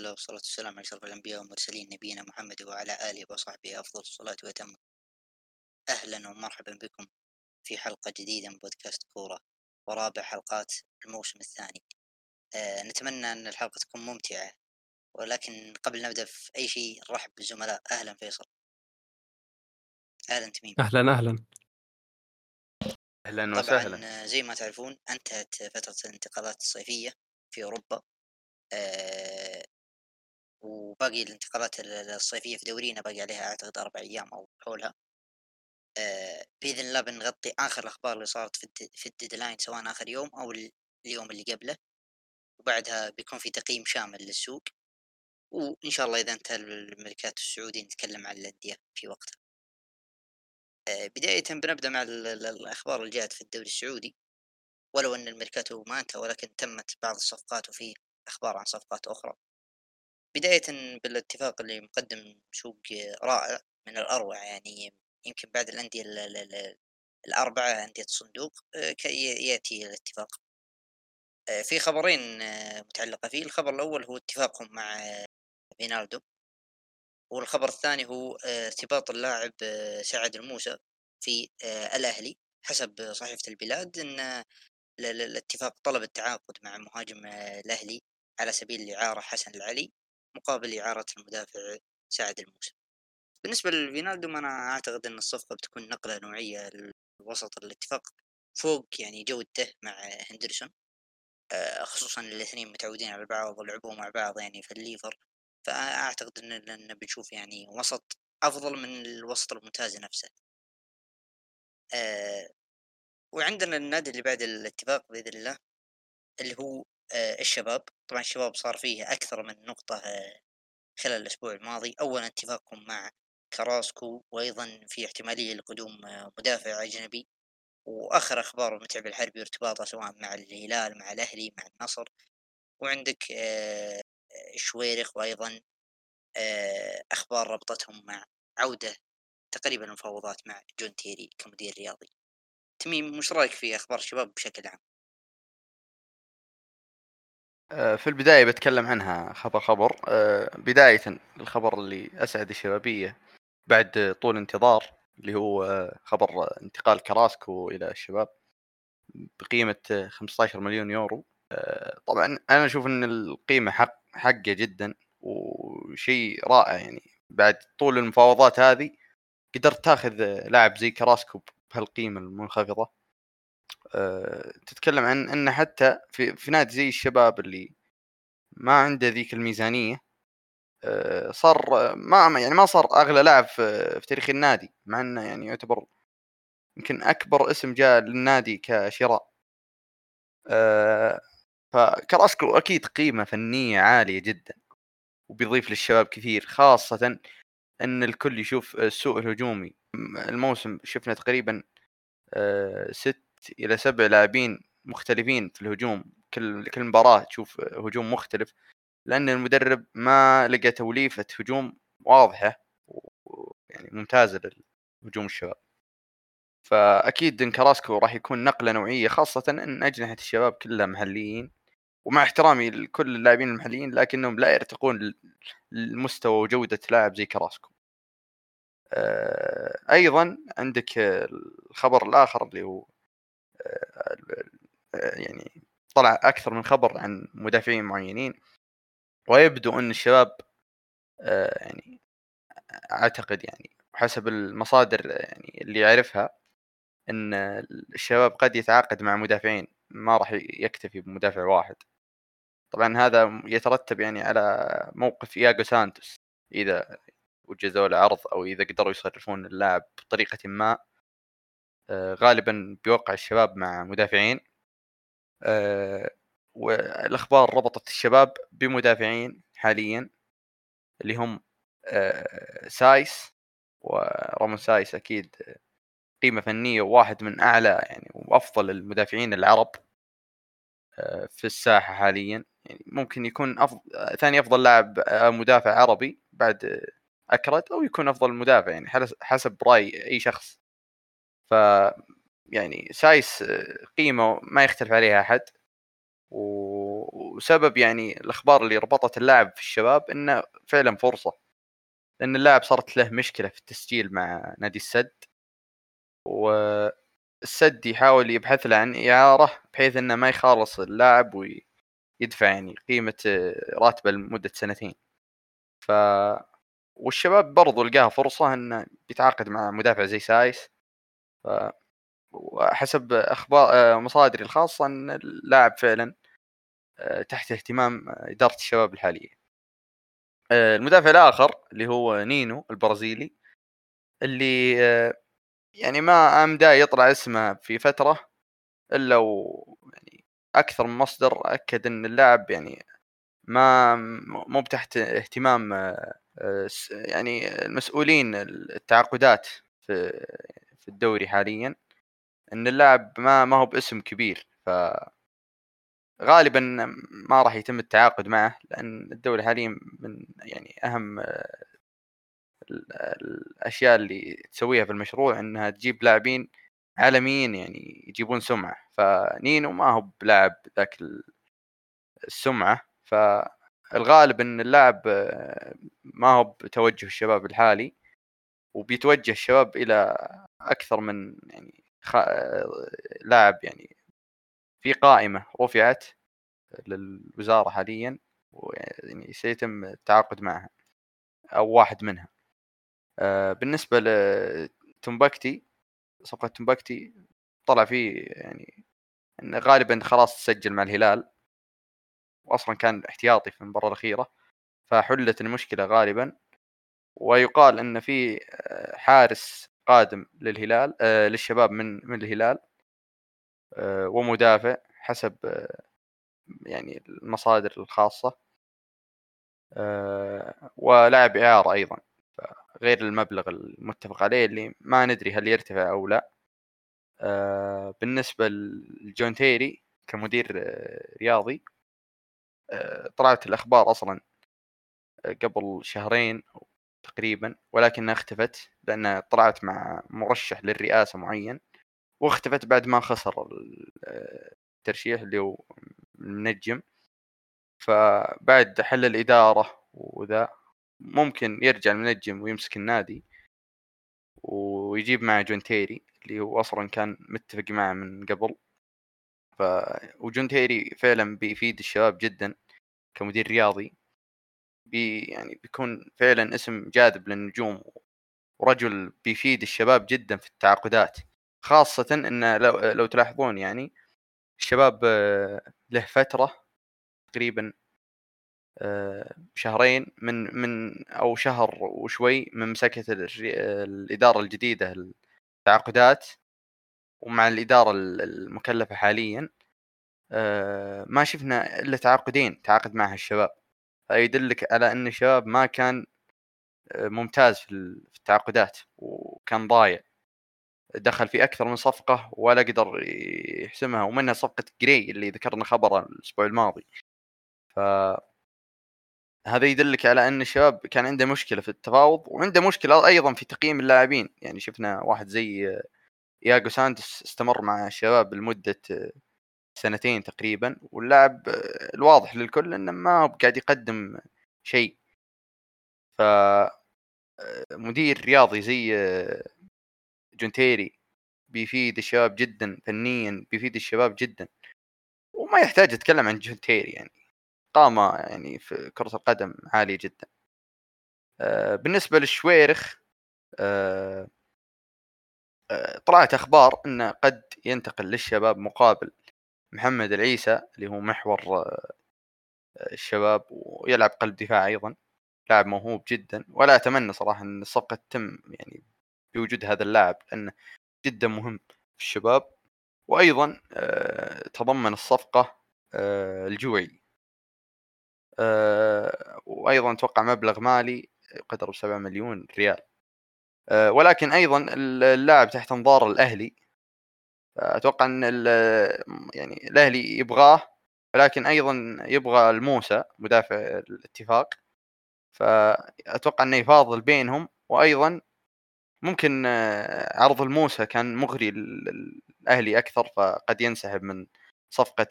الله والصلاة والسلام على أشرف الأنبياء والمرسلين نبينا محمد وعلى آله وصحبه. أفضل الصلاة وأتم. أهلا ومرحبا بكم في حلقة جديدة من بودكاست كورة ورابع حلقات الموسم الثاني. أه نتمنى أن الحلقة تكون ممتعة ولكن قبل نبدأ في أي شيء نرحب بالزملاء. أهلا فيصل. أهلا تميم. أهلا أهلا. أهلا وسهلا. طبعا زي ما تعرفون أنتهت فترة الانتقالات الصيفية في أوروبا. أه وباقي الانتقالات الصيفية في دورينا باقي عليها أعتقد أربع أيام أو حولها. بإذن الله بنغطي آخر الأخبار اللي صارت في, الد... في الديدلاين سواء آخر يوم أو اليوم اللي قبله. وبعدها بيكون في تقييم شامل للسوق. وإن شاء الله إذا انتهى الملكات السعودي نتكلم عن الأندية في وقتها. بداية بنبدأ مع الأخبار اللي جاءت في الدوري السعودي. ولو أن الميركاتو ما انتهى ولكن تمت بعض الصفقات وفي أخبار عن صفقات أخرى. بداية بالاتفاق اللي مقدم سوق رائع من الأروع يعني يمكن بعد الأندية الأربعة أندية الصندوق آه، كي يأتي الاتفاق. آه، في خبرين آه، متعلقة فيه. الخبر الأول هو اتفاقهم مع فينالدوم والخبر الثاني هو ارتباط اللاعب سعد الموسى في الأهلي حسب صحيفة البلاد أن الاتفاق طلب التعاقد مع مهاجم الأهلي على سبيل الإعارة حسن العلي. مقابل إعارة المدافع سعد الموسى. بالنسبة لفينالدو أنا أعتقد أن الصفقة بتكون نقلة نوعية لوسط الاتفاق فوق يعني جودته مع هندرسون آه، خصوصا الاثنين متعودين على بعض ولعبوا مع بعض يعني في الليفر. فأعتقد أن بنشوف يعني وسط أفضل من الوسط الممتاز نفسه. أه وعندنا النادي اللي بعد الاتفاق بإذن الله اللي هو أه الشباب. طبعا الشباب صار فيه أكثر من نقطة أه خلال الأسبوع الماضي. أولا اتفاقهم مع كراسكو وأيضا في احتمالية لقدوم آه، مدافع أجنبي. وآخر أخبار متعب الحربي وارتباطه سواء مع الهلال مع الأهلي مع النصر. وعندك آه، شويرخ وأيضا آه، أخبار ربطتهم مع عودة تقريبا المفاوضات مع جون تيري كمدير رياضي. تميم وش رأيك في أخبار الشباب بشكل عام؟ آه، في البداية بتكلم عنها خبر خبر. آه، بداية الخبر اللي أسعد الشبابية بعد طول انتظار اللي هو آه، خبر انتقال كراسكو إلى الشباب بقيمة 15 مليون يورو. طبعا أنا أشوف أن القيمة حق حقة جدا وشيء رائع يعني. بعد طول المفاوضات هذه قدرت تاخذ لاعب زي كراسكو بهالقيمة المنخفضة. آه، تتكلم عن انه حتى في, في نادي زي الشباب اللي ما عنده ذيك الميزانية آه، صار ما يعني ما صار أغلى لاعب في, تاريخ النادي مع إنه يعني يعتبر يمكن أكبر اسم جاء للنادي كشراء. آه، فكراسكو أكيد قيمة فنية عالية جدا وبيضيف للشباب كثير خاصة إن الكل يشوف السوق الهجومي. الموسم شفنا تقريبا ست إلى سبع لاعبين مختلفين في الهجوم كل كل مباراة تشوف هجوم مختلف لأن المدرب ما لقى توليفة هجوم واضحة ويعني ممتازة لهجوم الشباب. فأكيد إن كراسكو راح يكون نقلة نوعية خاصة إن أجنحة الشباب كلها محليين ومع احترامي لكل اللاعبين المحليين لكنهم لا يرتقون لمستوى وجودة لاعب زي كراسكو. آه، أيضا عندك الخبر الآخر اللي هو يعني طلع أكثر من خبر عن مدافعين معينين ويبدو أن الشباب آه، يعني أعتقد يعني حسب المصادر يعني اللي يعرفها أن الشباب قد يتعاقد مع مدافعين ما راح يكتفي بمدافع واحد. طبعا هذا يترتب يعني على موقف ياغو سانتوس إذا وجزوا له عرض أو إذا قدروا يصرفون اللاعب بطريقة ما. غالبا بيوقع الشباب مع مدافعين. آه، والأخبار ربطت الشباب بمدافعين حاليا اللي هم آه، سايس وراموس سايس أكيد قيمة فنية وواحد من أعلى يعني وأفضل المدافعين العرب في الساحة حاليا. يعني ممكن يكون افضل ثاني أفضل لاعب مدافع عربي بعد أكرد أو يكون أفضل مدافع يعني حسب رأي أي شخص. ف يعني سايس قيمة ما يختلف عليها أحد. وسبب يعني الأخبار اللي ربطت اللاعب في الشباب إنه فعلًا فرصة، لأن اللاعب صارت له مشكلة في التسجيل مع نادي السد. والسد يحاول يبحث له عن إعارة بحيث إنه ما يخالص اللاعب ويدفع يعني قيمة راتبه لمدة سنتين. ف والشباب برضو لقاها فرصة إنه يتعاقد مع مدافع زي سايس. وحسب أخبار مصادري الخاصة إن اللاعب فعلًا تحت اهتمام إدارة الشباب الحالية. المدافع الآخر اللي هو نينو البرازيلي اللي يعني ما أمدى يطلع اسمه في فترة إلا و يعني أكثر من مصدر أكد إن اللاعب يعني ما مو بتحت اهتمام يعني المسؤولين التعاقدات في الدوري حاليًا، إن اللاعب ما ما هو باسم كبير ف غالبًا ما راح يتم التعاقد معه لأن الدوري حاليًا من يعني أهم الأشياء اللي تسويها في المشروع إنها تجيب لاعبين عالميين يعني يجيبون سمعة فنينو ما هو بلاعب ذاك السمعة فالغالب إن اللاعب ما هو بتوجه الشباب الحالي وبيتوجه الشباب إلى أكثر من يعني خ... لاعب يعني في قائمة رفعت للوزارة حاليا ويعني سيتم التعاقد معها أو واحد منها. آه، بالنسبة لتومباكتي صفقة تومباكتي طلع فيه يعني انه غالبا خلاص سجل مع الهلال. واصلا كان احتياطي في المباراة الأخيرة فحلت المشكلة غالبا. ويقال إن في آه، حارس قادم للهلال آه للشباب من من الهلال آه ومدافع حسب يعني المصادر الخاصة ولاعب إعارة أيضا غير المبلغ المتفق عليه اللي ما ندري هل يرتفع أو لا. بالنسبة لجون تيري كمدير رياضي طلعت الأخبار أصلا قبل شهرين تقريبا ولكنها اختفت لأن طلعت مع مرشح للرئاسة معين واختفت بعد ما خسر آه، الترشيح اللي هو المنجم فبعد حل الإدارة وذا ممكن يرجع المنجم ويمسك النادي ويجيب معه جون تيري اللي هو أصلا كان متفق معه من قبل. ف وجون تيري فعلا بيفيد الشباب جدا كمدير رياضي. بي يعني بيكون فعلا اسم جاذب للنجوم ورجل بيفيد الشباب جدا في التعاقدات خاصة انه لو لو تلاحظون يعني الشباب له فترة تقريبا آه، شهرين من من أو شهر وشوي من مسكة الإدارة الجديدة التعاقدات ومع الإدارة المكلفة حاليا آه، ما شفنا إلا تعاقدين تعاقد معها الشباب. فيدلك على إن الشباب ما كان آه، ممتاز في التعاقدات وكان ضايع. دخل في أكثر من صفقة ولا قدر يحسمها ومنها صفقة جري اللي ذكرنا خبره الأسبوع الماضي. ف هذا يدلك على إن الشباب كان عنده مشكلة في التفاوض وعنده مشكلة أيضا في تقييم اللاعبين. يعني شفنا واحد زي ياغو سانتوس استمر مع الشباب لمدة سنتين تقريبا واللاعب الواضح للكل إنه ما هو قاعد يقدم شيء. ف مدير رياضي زي جون تيري بيفيد الشباب جدا فنيا بيفيد الشباب جدا. وما يحتاج أتكلم عن جون تيري يعني. قامة يعني في كرة القدم عالية جدا. آه، بالنسبة للشويرخ آه، آه، طلعت أخبار أنه قد ينتقل للشباب مقابل محمد العيسى اللي هو محور الشباب ويلعب قلب دفاع أيضا. لاعب موهوب جدا. ولا أتمنى صراحة أن الصفقة تتم يعني بوجود هذا اللاعب لأنه جدا مهم في الشباب. وأيضا تضمن الصفقة الجوعي. آه، وأيضا أتوقع مبلغ مالي يقدر ب 7 مليون ريال. آه، ولكن أيضا اللاعب تحت انظار الأهلي أتوقع أن يعني الأهلي يبغاه ولكن أيضا يبغى الموسى مدافع الاتفاق. فأتوقع أنه يفاضل بينهم. وأيضا ممكن آه، عرض الموسى كان مغري للأهلي أكثر فقد ينسحب من صفقة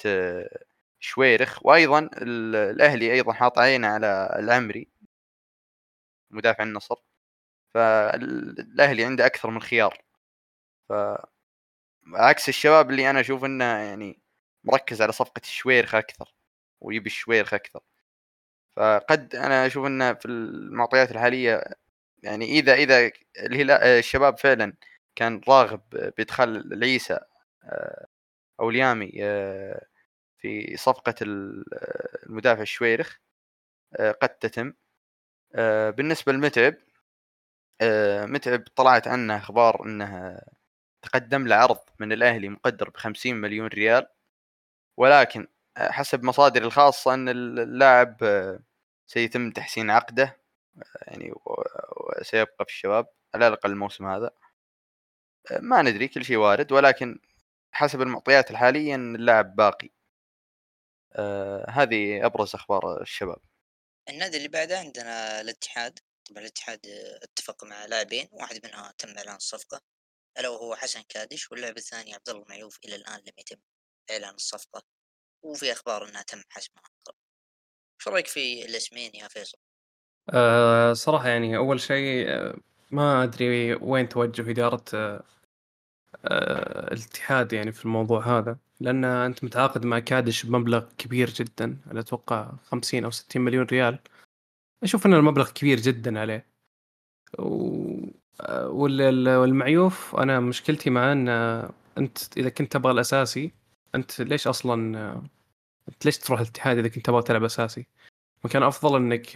شويرخ. وأيضا الأهلي أيضا حاط عينه على العمري مدافع النصر. فالاهلي عنده أكثر من خيار. ف عكس الشباب اللي أنا أشوف إنه يعني مركز على صفقة الشويرخ أكثر ويبي الشويرخ أكثر. فقد أنا أشوف إنه في المعطيات الحالية يعني إذا إذا الهلال الشباب فعلا كان راغب بإدخال العيسى آه، أو اليامي آه، في صفقة المدافع الشويرخ آه، قد تتم. بالنسبة لمتعب متعب طلعت عنه أخبار إنه تقدم له عرض من الأهلي مقدر ب 50 مليون ريال ولكن حسب مصادري الخاصة أن اللاعب سيتم تحسين عقده يعني وسيبقى في الشباب على الأقل الموسم هذا. ما ندري كل شيء وارد ولكن حسب المعطيات الحالية أن اللاعب باقي. آه هذه أبرز أخبار الشباب. النادي اللي بعده عندنا الاتحاد. طبعا الاتحاد اتفق مع لاعبين واحد منها تم إعلان الصفقه ألا وهو حسن كادش واللاعب الثاني عبد الله معيوف إلى الآن لم يتم إعلان الصفقة وفي أخبار إنها تم حسمها إيش رأيك في الأسمين يا فيصل؟ أه صراحة يعني أول شيء آه، ما أدري وين توجه إدارة أه آه، الاتحاد يعني في الموضوع هذا لأن أنت متعاقد مع كادش بمبلغ كبير جدا أنا أتوقع 50 أو 60 مليون ريال. أشوف أن المبلغ كبير جدا عليه. و... والمعيوف أنا مشكلتي مع أن أنت إذا كنت تبغى الأساسي أنت ليش أصلا أنت ليش تروح الاتحاد إذا كنت تبغى تلعب أساسي؟ وكان أفضل إنك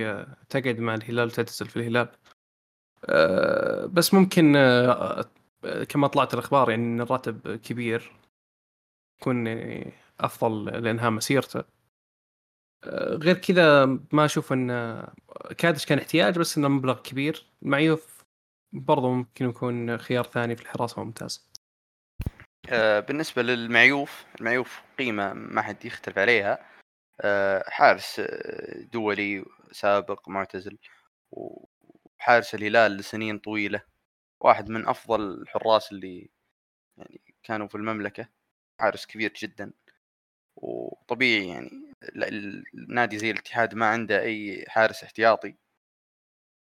تقعد مع الهلال وتعتزل في الهلال. بس ممكن كما طلعت الأخبار يعني إن الراتب كبير يكون يعني أفضل لانهاء مسيرته. غير كذا ما أشوف إن كادش كان احتياج بس إنه مبلغ كبير. معيوف برضه ممكن يكون خيار ثاني في الحراسة ممتاز. بالنسبة للمعيوف المعيوف قيمة ما حد يختلف عليها. آه، حارس آه، دولي سابق معتزل وحارس الهلال لسنين طويلة. واحد من أفضل الحراس اللي يعني كانوا في المملكة. حارس كبير جدا. وطبيعي يعني النادي زي الاتحاد ما عنده أي حارس احتياطي.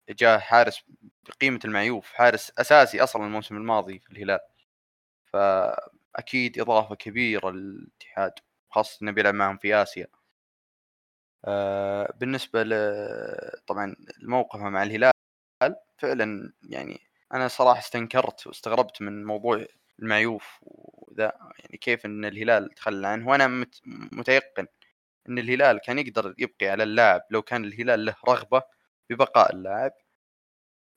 جاء حارس بقيمة المعيوف حارس أساسي أصلا الموسم الماضي في الهلال. فأكيد إضافة كبيرة للاتحاد خاصة إنه بيلعب معهم في آسيا. آه، بالنسبة ل طبعًا موقفه مع الهلال فعلًا يعني أنا صراحة استنكرت واستغربت من موضوع المعيوف وذا يعني كيف إن الهلال تخلى عنه. وأنا مت متيقن إن الهلال كان يقدر يبقي على اللاعب لو كان الهلال له رغبة ببقاء اللاعب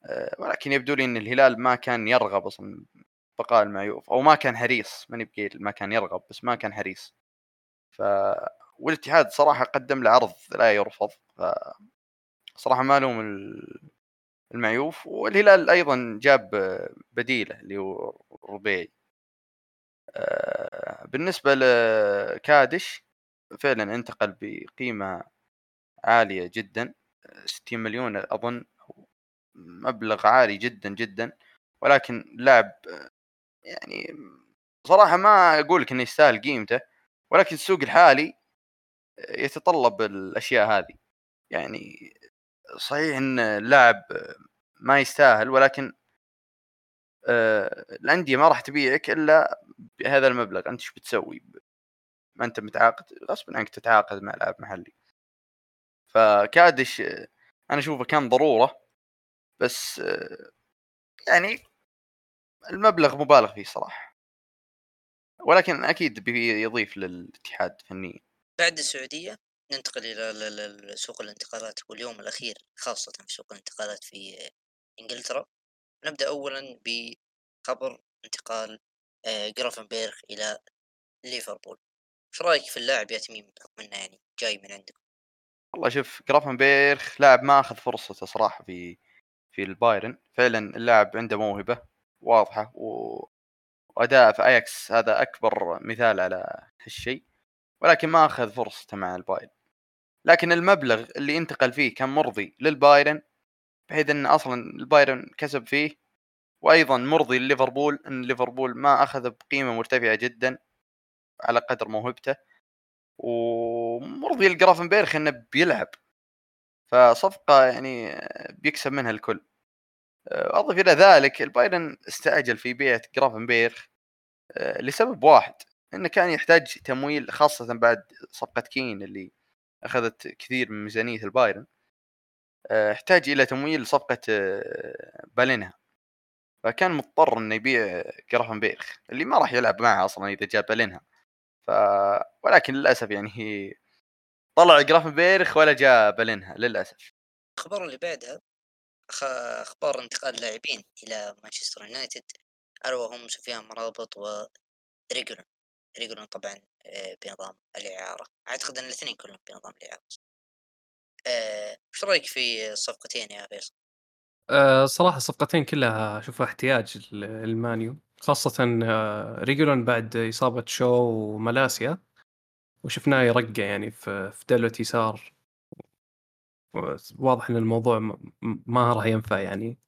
آه، ولكن يبدو لي إن الهلال ما كان يرغب أصلًا بقاء المعيوف أو ما كان حريص ماني بقايل ما كان يرغب بس ما كان حريص. ف والاتحاد صراحة قدم له عرض لا يرفض ف صراحة ما الوم المعيوف. والهلال أيضا جاب بديله اللي هو ربيعي. آه، بالنسبة لكادش فعلا انتقل بقيمة عالية جدا. 60 مليون أظن مبلغ عالي جدا جدا. ولكن لاعب يعني صراحة ما أقول لك إنه يستاهل قيمته ولكن السوق الحالي يتطلب الأشياء هذه. يعني صحيح إن اللاعب ما يستاهل ولكن آه، الأندية ما راح تبيعك إلا بهذا المبلغ. أنت إيش بتسوي؟ ما أنت متعاقد غصبا عنك تتعاقد مع لاعب محلي. فكادش أنا أشوفه كان ضرورة بس يعني المبلغ مبالغ فيه صراحة. ولكن أكيد بيضيف للاتحاد فنيا بعد السعودية ننتقل إلى سوق الانتقالات واليوم الأخير خاصة في سوق الانتقالات في إنجلترا. نبدأ أولا بخبر انتقال آه، جرافنبيرغ إلى ليفربول. إيش رأيك في اللاعب يا تميم بحكم انه يعني جاي من عندكم؟ والله شوف جرافنبيرغ لاعب ما أخذ فرصته صراحة في في البايرن. فعلا اللاعب عنده موهبة واضحة و... وأداء في أياكس هذا أكبر مثال على هالشيء ولكن ما أخذ فرصته مع البايرن. لكن المبلغ اللي انتقل فيه كان مرضي للبايرن بحيث إن أصلا البايرن كسب فيه. وأيضا مرضي لليفربول إن ليفربول ما أخذ بقيمة مرتفعة جدا على قدر موهبته. ومرضي لجرافنبيرخ إنه بيلعب. فصفقة يعني بيكسب منها الكل. أضف إلى ذلك البايرن استعجل في بيع جرافنبيرخ لسبب واحد إنه كان يحتاج تمويل خاصة بعد صفقة كين اللي أخذت كثير من ميزانية البايرن. احتاج إلى تمويل صفقة بالينها. فكان مضطر إنه يبيع جرافنبيرخ اللي ما راح يلعب معه أصلا إذا جاب بالينها. ف ولكن للأسف يعني هي طلع جرافنبيرخ ولا جاء بالينها للأسف. الخبر اللي بعدها أخبار انتقال لاعبين إلى مانشستر يونايتد الا وهم سفيان أمرابط وريجولون ريجولون. طبعا آه، بنظام الإعارة. أعتقد إن الاثنين كلهم بنظام الإعارة. آه، إيش رأيك في الصفقتين يا فيصل؟ أه صراحة الصفقتين كلها أشوفها احتياج ال Man U. خاصة أه ريجولون بعد إصابة شو ومالاسيا وشفناه يرقى يعني في دلوة يسار. واضح إن الموضوع ما راح ينفع يعني.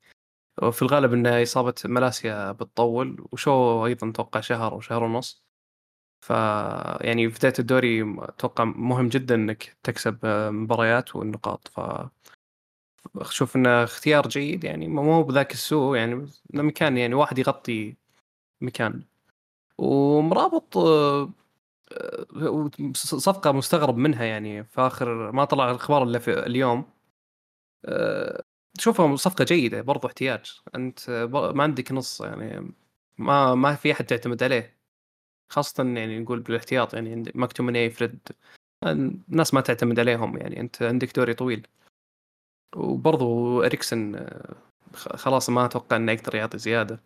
وفي الغالب إن إصابة ملاسيا بتطول وشو أيضا أتوقع شهر أو شهر ونص. ف يعني بداية الدوري أتوقع مهم جدا إنك تكسب مباريات والنقاط ف أشوف انه اختيار جيد يعني مو بذاك السوء يعني مكان يعني واحد يغطي مكان. ومرابط صفقة مستغرب منها يعني في اخر ما طلع الأخبار إلا في اليوم. أه، شوفها صفقة جيدة برضو احتياج. أنت ما عندك نص يعني ما ما في أحد تعتمد عليه. خاصة يعني نقول بالاحتياط يعني ماكتوميني فريد الناس ما تعتمد عليهم يعني أنت عندك دوري طويل. وبرضو إريكسن خلاص ما أتوقع إنه يقدر يعطي زيادة.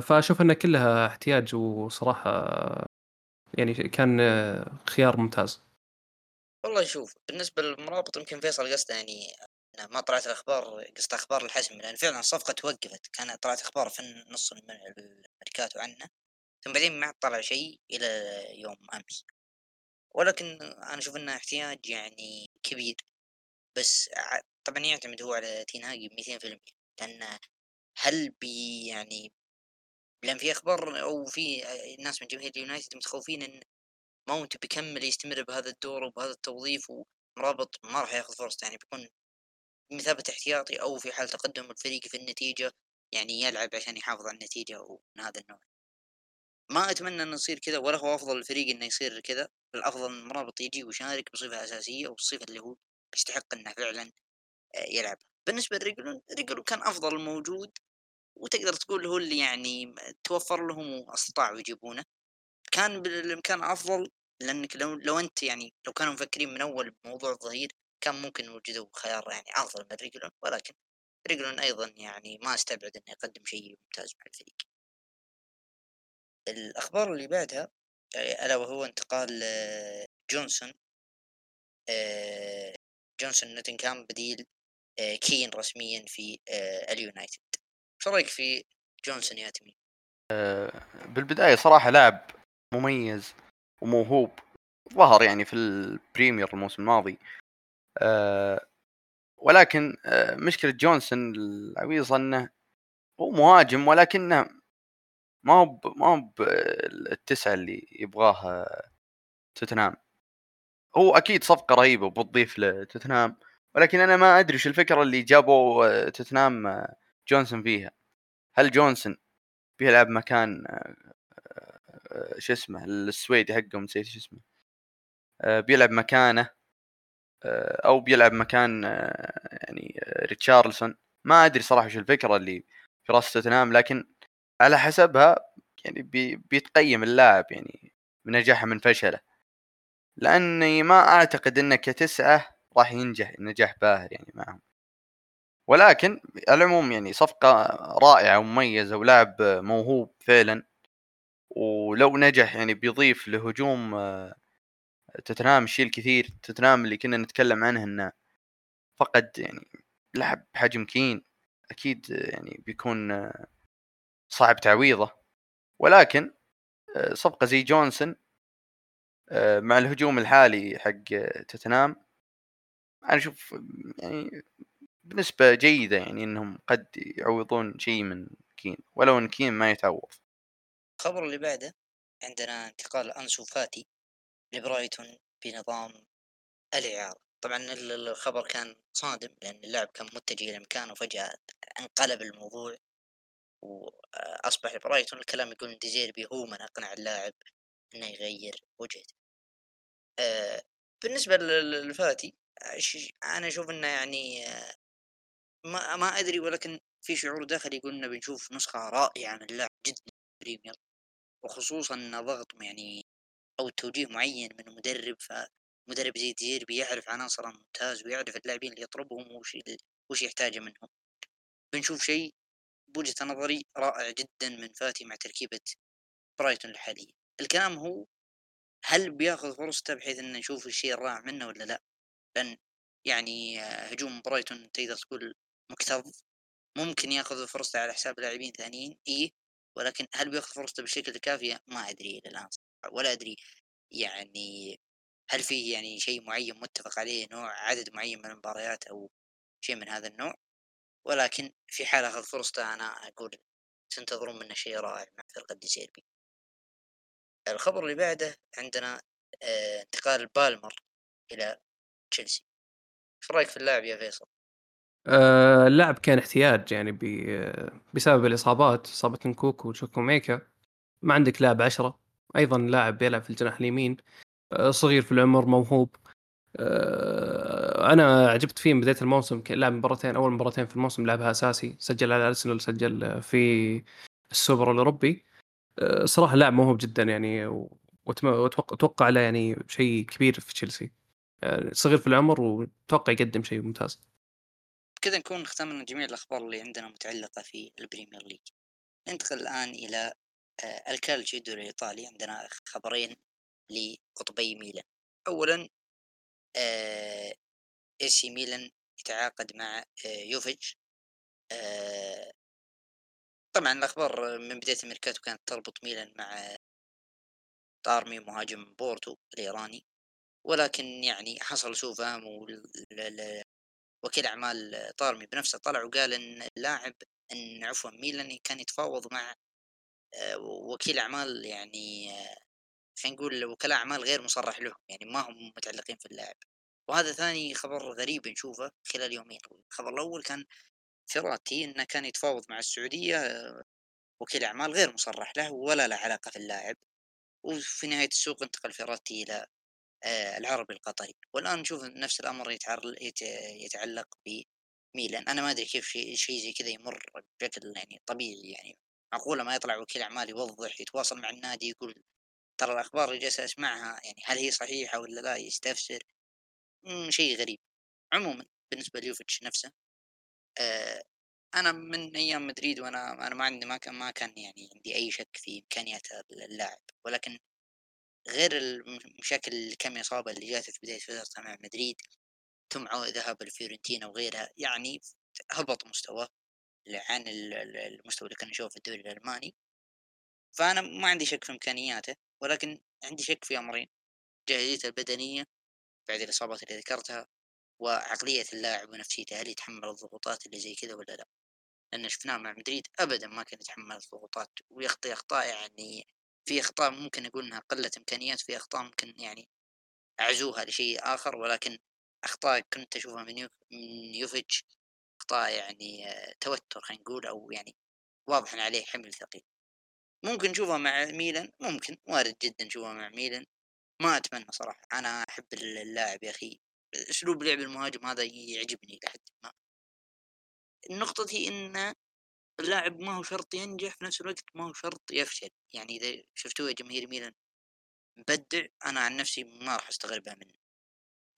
فأشوف انها كلها احتياج وصراحة يعني كان خيار ممتاز. والله شوف بالنسبة للمرابط يمكن فيصل قصده يعني ما طلعت الأخبار قصد أخبار الحسم لأن فعلا الصفقة توقفت كان طلعت أخبار في نص الميركاتو عنه ثم بعدين ما طلع شيء إلى يوم أمس. ولكن أنا أشوف إنه احتياج يعني كبير بس طبعا يعتمد هو على ميتين في المية لأن هل بي يعني لأن في أخبار أو في ناس من جماهير اليونايتد متخوفين إن ماونت بيكمل يستمر بهذا الدور وبهذا التوظيف ومرابط ما راح ياخذ فرصته يعني بيكون مثابة احتياطي أو في حال تقدم الفريق في النتيجة يعني يلعب عشان يحافظ على النتيجة ومن هذا النوع. ما أتمنى أنه يصير كذا ولا هو أفضل الفريق أنه يصير كذا. الأفضل أن مرابط يجي ويشارك بصفة أساسية والصفة اللي هو يستحق أنه فعلا آه، يلعب. بالنسبة لريجلون ريجلون كان أفضل موجود وتقدر تقول هو اللي يعني توفر لهم واستطاعوا يجيبونه كان بالامكان أفضل لأنك لو لو أنت يعني لو كانوا مفكرين من أول بموضوع الظهير كان ممكن وجدوا خيار يعني أفضل من ريجلون. ولكن ريجلون أيضا يعني ما استبعد إنه يقدم شيء ممتاز مع الفريق. الأخبار اللي بعدها يعني ألا وهو انتقال آه، جونسون. آه، جونسون نوتنغهام بديل آه، كين رسميا في اليونايتد. شو رأيك في جونسون يا تميم؟ بالبداية صراحة لاعب مميز وموهوب ظهر يعني في ال Premier الموسم الماضي أه ولكن أه مشكلة جونسون العويصة إنه هو مهاجم ولكنه ما هو ما هو التسعة اللي يبغاه توتنهام هو أكيد صفقة رهيبة وبتضيف لتوتنهام ولكن أنا ما أدري إيش الفكرة اللي جابوا آه، توتنهام آه، جونسون فيها. هل جونسون بيلعب مكان آه، شو اسمه السويدي حقهم نسيت شو اسمه. آه، بيلعب مكانه آه، أو بيلعب مكان يعني ريتشارلسون. ما أدري صراحة وش الفكرة اللي في راس توتنهام لكن على حسبها يعني بي بيتقيم اللاعب يعني من نجاحه من فشله. لأني ما أعتقد انه كتسعة راح ينجح نجاح باهر يعني معهم. ولكن على العموم يعني صفقة رائعة ومميزة ولاعب موهوب فعلا. ولو نجح يعني بيضيف لهجوم آه، توتنهام شيء كثير. توتنهام اللي كنا نتكلم عنه إنه فقد يعني لاعب بحجم كين. أكيد يعني بيكون آه، صعب تعويضه. ولكن آه، صفقة زي جونسون مع الهجوم الحالي حق توتنهام أنا أشوف يعني بنسبة جيدة يعني إنهم قد يعوضون شيء من كين ولو إن كين ما يتعوض. الخبر اللي بعده عندنا انتقال أنسو فاتي لبرايتون بنظام الإعارة. طبعا ال- ال- الخبر كان صادم لأن اللاعب كان متجه إلى مكان وفجأة انقلب الموضوع وأصبح برايتون الكلام يقول ديزيربي هو من أقنع اللاعب إنه يغير وجهته. آه، بالنسبة لل- للفاتي أنا أشوف إنه يعني آه، ما ما أدري ولكن في شعور داخلي يقول إنه بنشوف نسخة رائعة من اللاعب جدا بريمير وخصوصا إن ضغط يعني أو توجيه معين من مدرب فمدرب زي ديزيربي يعرف عناصره ممتاز ويعرف اللاعبين اللي يطلبهم وش وش يحتاجه منهم. بنشوف شيء بوجهة نظري رائع جدا من فاتي مع تركيبة برايتون الحالية. الكلام هو هل بياخذ فرصته بحيث إنه نشوف الشيء الرائع منه ولا لا؟ لأن يعني آه، هجوم برايتون تقدر تقول مكتظ ممكن ياخذ فرصته على حساب لاعبين ثانيين إيه ولكن هل بياخذ فرصته بالشكل الكافي ما أدري إلى الآن ولا أدري. يعني هل فيه يعني شيء معين متفق عليه نوع عدد معين من المباريات أو شيء من هذا النوع؟ ولكن في حال أخذ فرصته أنا أقول تنتظرون منه شيء رائع مع فرقة ديسيربي الخبر اللي بعده عندنا آه، انتقال بالمر إلى تشيلسي. إيش رأيك في اللاعب يا فيصل؟ آه، اللاعب كان احتياج يعني بسبب الإصابات إصابة نكوكو وشوكو ميكا. ما عندك لاعب عشرة. أيضا لاعب بيلعب في الجناح اليمين. آه، صغير في العمر موهوب. آه، أنا عجبت فيه من بداية الموسم لعب مباراتين أول مباراتين في الموسم لعبها أساسي. سجل على أرسنال سجل في السوبر الأوروبي. صراحة لاعب موهوب جدا يعني واتوقع أتوقع له يعني شيء كبير في تشيلسي. صغير في العمر وأتوقع يقدم شيء ممتاز. بكذا نكون ختمنا جميع الأخبار اللي عندنا متعلقة في البريمير ليج. ننتقل الآن إلى آه، الكالتشيو الدوري الإيطالي. عندنا خبرين لقطبي ميلان. اولا آه، إي سي ميلان يتعاقد مع آه، يوفيتش. آه، طبعا الأخبار من بداية الميركاتو كانت تربط ميلان مع طارمي مهاجم بورتو الإيراني. ولكن يعني حصل سوء فهم وكيل أعمال طارمي بنفسه طلع وقال إن اللاعب إن عفوا ميلان كان يتفاوض مع آه، وكيل أعمال يعني آه، خلينا نقول وكلاء أعمال غير مصرح لهم يعني ما هم متعلقين في اللاعب. وهذا ثاني خبر غريب نشوفه خلال يومين. الخبر الأول كان فيراتي إنه كان يتفاوض مع السعودية آه، وكيل أعمال غير مصرح له ولا له علاقة في اللاعب. وفي نهاية السوق انتقل فيراتي إلى العربي القطري. والآن نشوف نفس الأمر يتعلق بميلان. أنا ما أدري كيف شيء شيء زي كذا يمر بشكل يعني طبيعي يعني. معقولة ما يطلع وكيل أعمال يوضح يتواصل مع النادي يقول ترى الأخبار اللي جالس أسمعها يعني هل هي صحيحة ولا لا يستفسر. شيء غريب. عموما بالنسبة ليوفيتش نفسه آه أنا من أيام مدريد وأنا أنا ما عندي ما كان ما كان يعني عندي أي شك في إمكانيات اللاعب. ولكن غير المشاكل الكم إصابة اللي جات في بداية فترته مع مدريد ثم عو- ذهاب لفيورنتينا وغيرها يعني هبط مستواه عن ال- ال- المستوى اللي كان نشوفه في الدوري الألماني. فأنا ما عندي شك في إمكانياته ولكن عندي شك في أمرين جاهزيته البدنية بعد الإصابات اللي ذكرتها وعقلية اللاعب ونفسيته هل يتحمل الضغوطات اللي زي كذا ولا لا؟ لأن شفناه مع مدريد أبدا ما كان يتحمل الضغوطات ويخطي أخطاء يعني في أخطاء ممكن أقول إنها قلة إمكانيات في أخطاء ممكن يعني أعزوها لشيء آخر ولكن أخطاء كنت أشوفها من, من يوفيتش أخطاء يعني توتر خلينا نقول أو يعني واضح عليه حمل ثقيل. ممكن نشوفها مع ميلان؟ ممكن وارد جدا نشوفها مع ميلان. ما أتمنى صراحة أنا أحب اللاعب يا أخي. أسلوب لعب المهاجم هذا يعجبني لحد ما. النقطة هي إن اللاعب ما هو شرط ينجح في نفس الوقت ما هو شرط يفشل. يعني إذا شفتوه جماهير ميلان مبدع أنا عن نفسي ما راح أستغربها منه.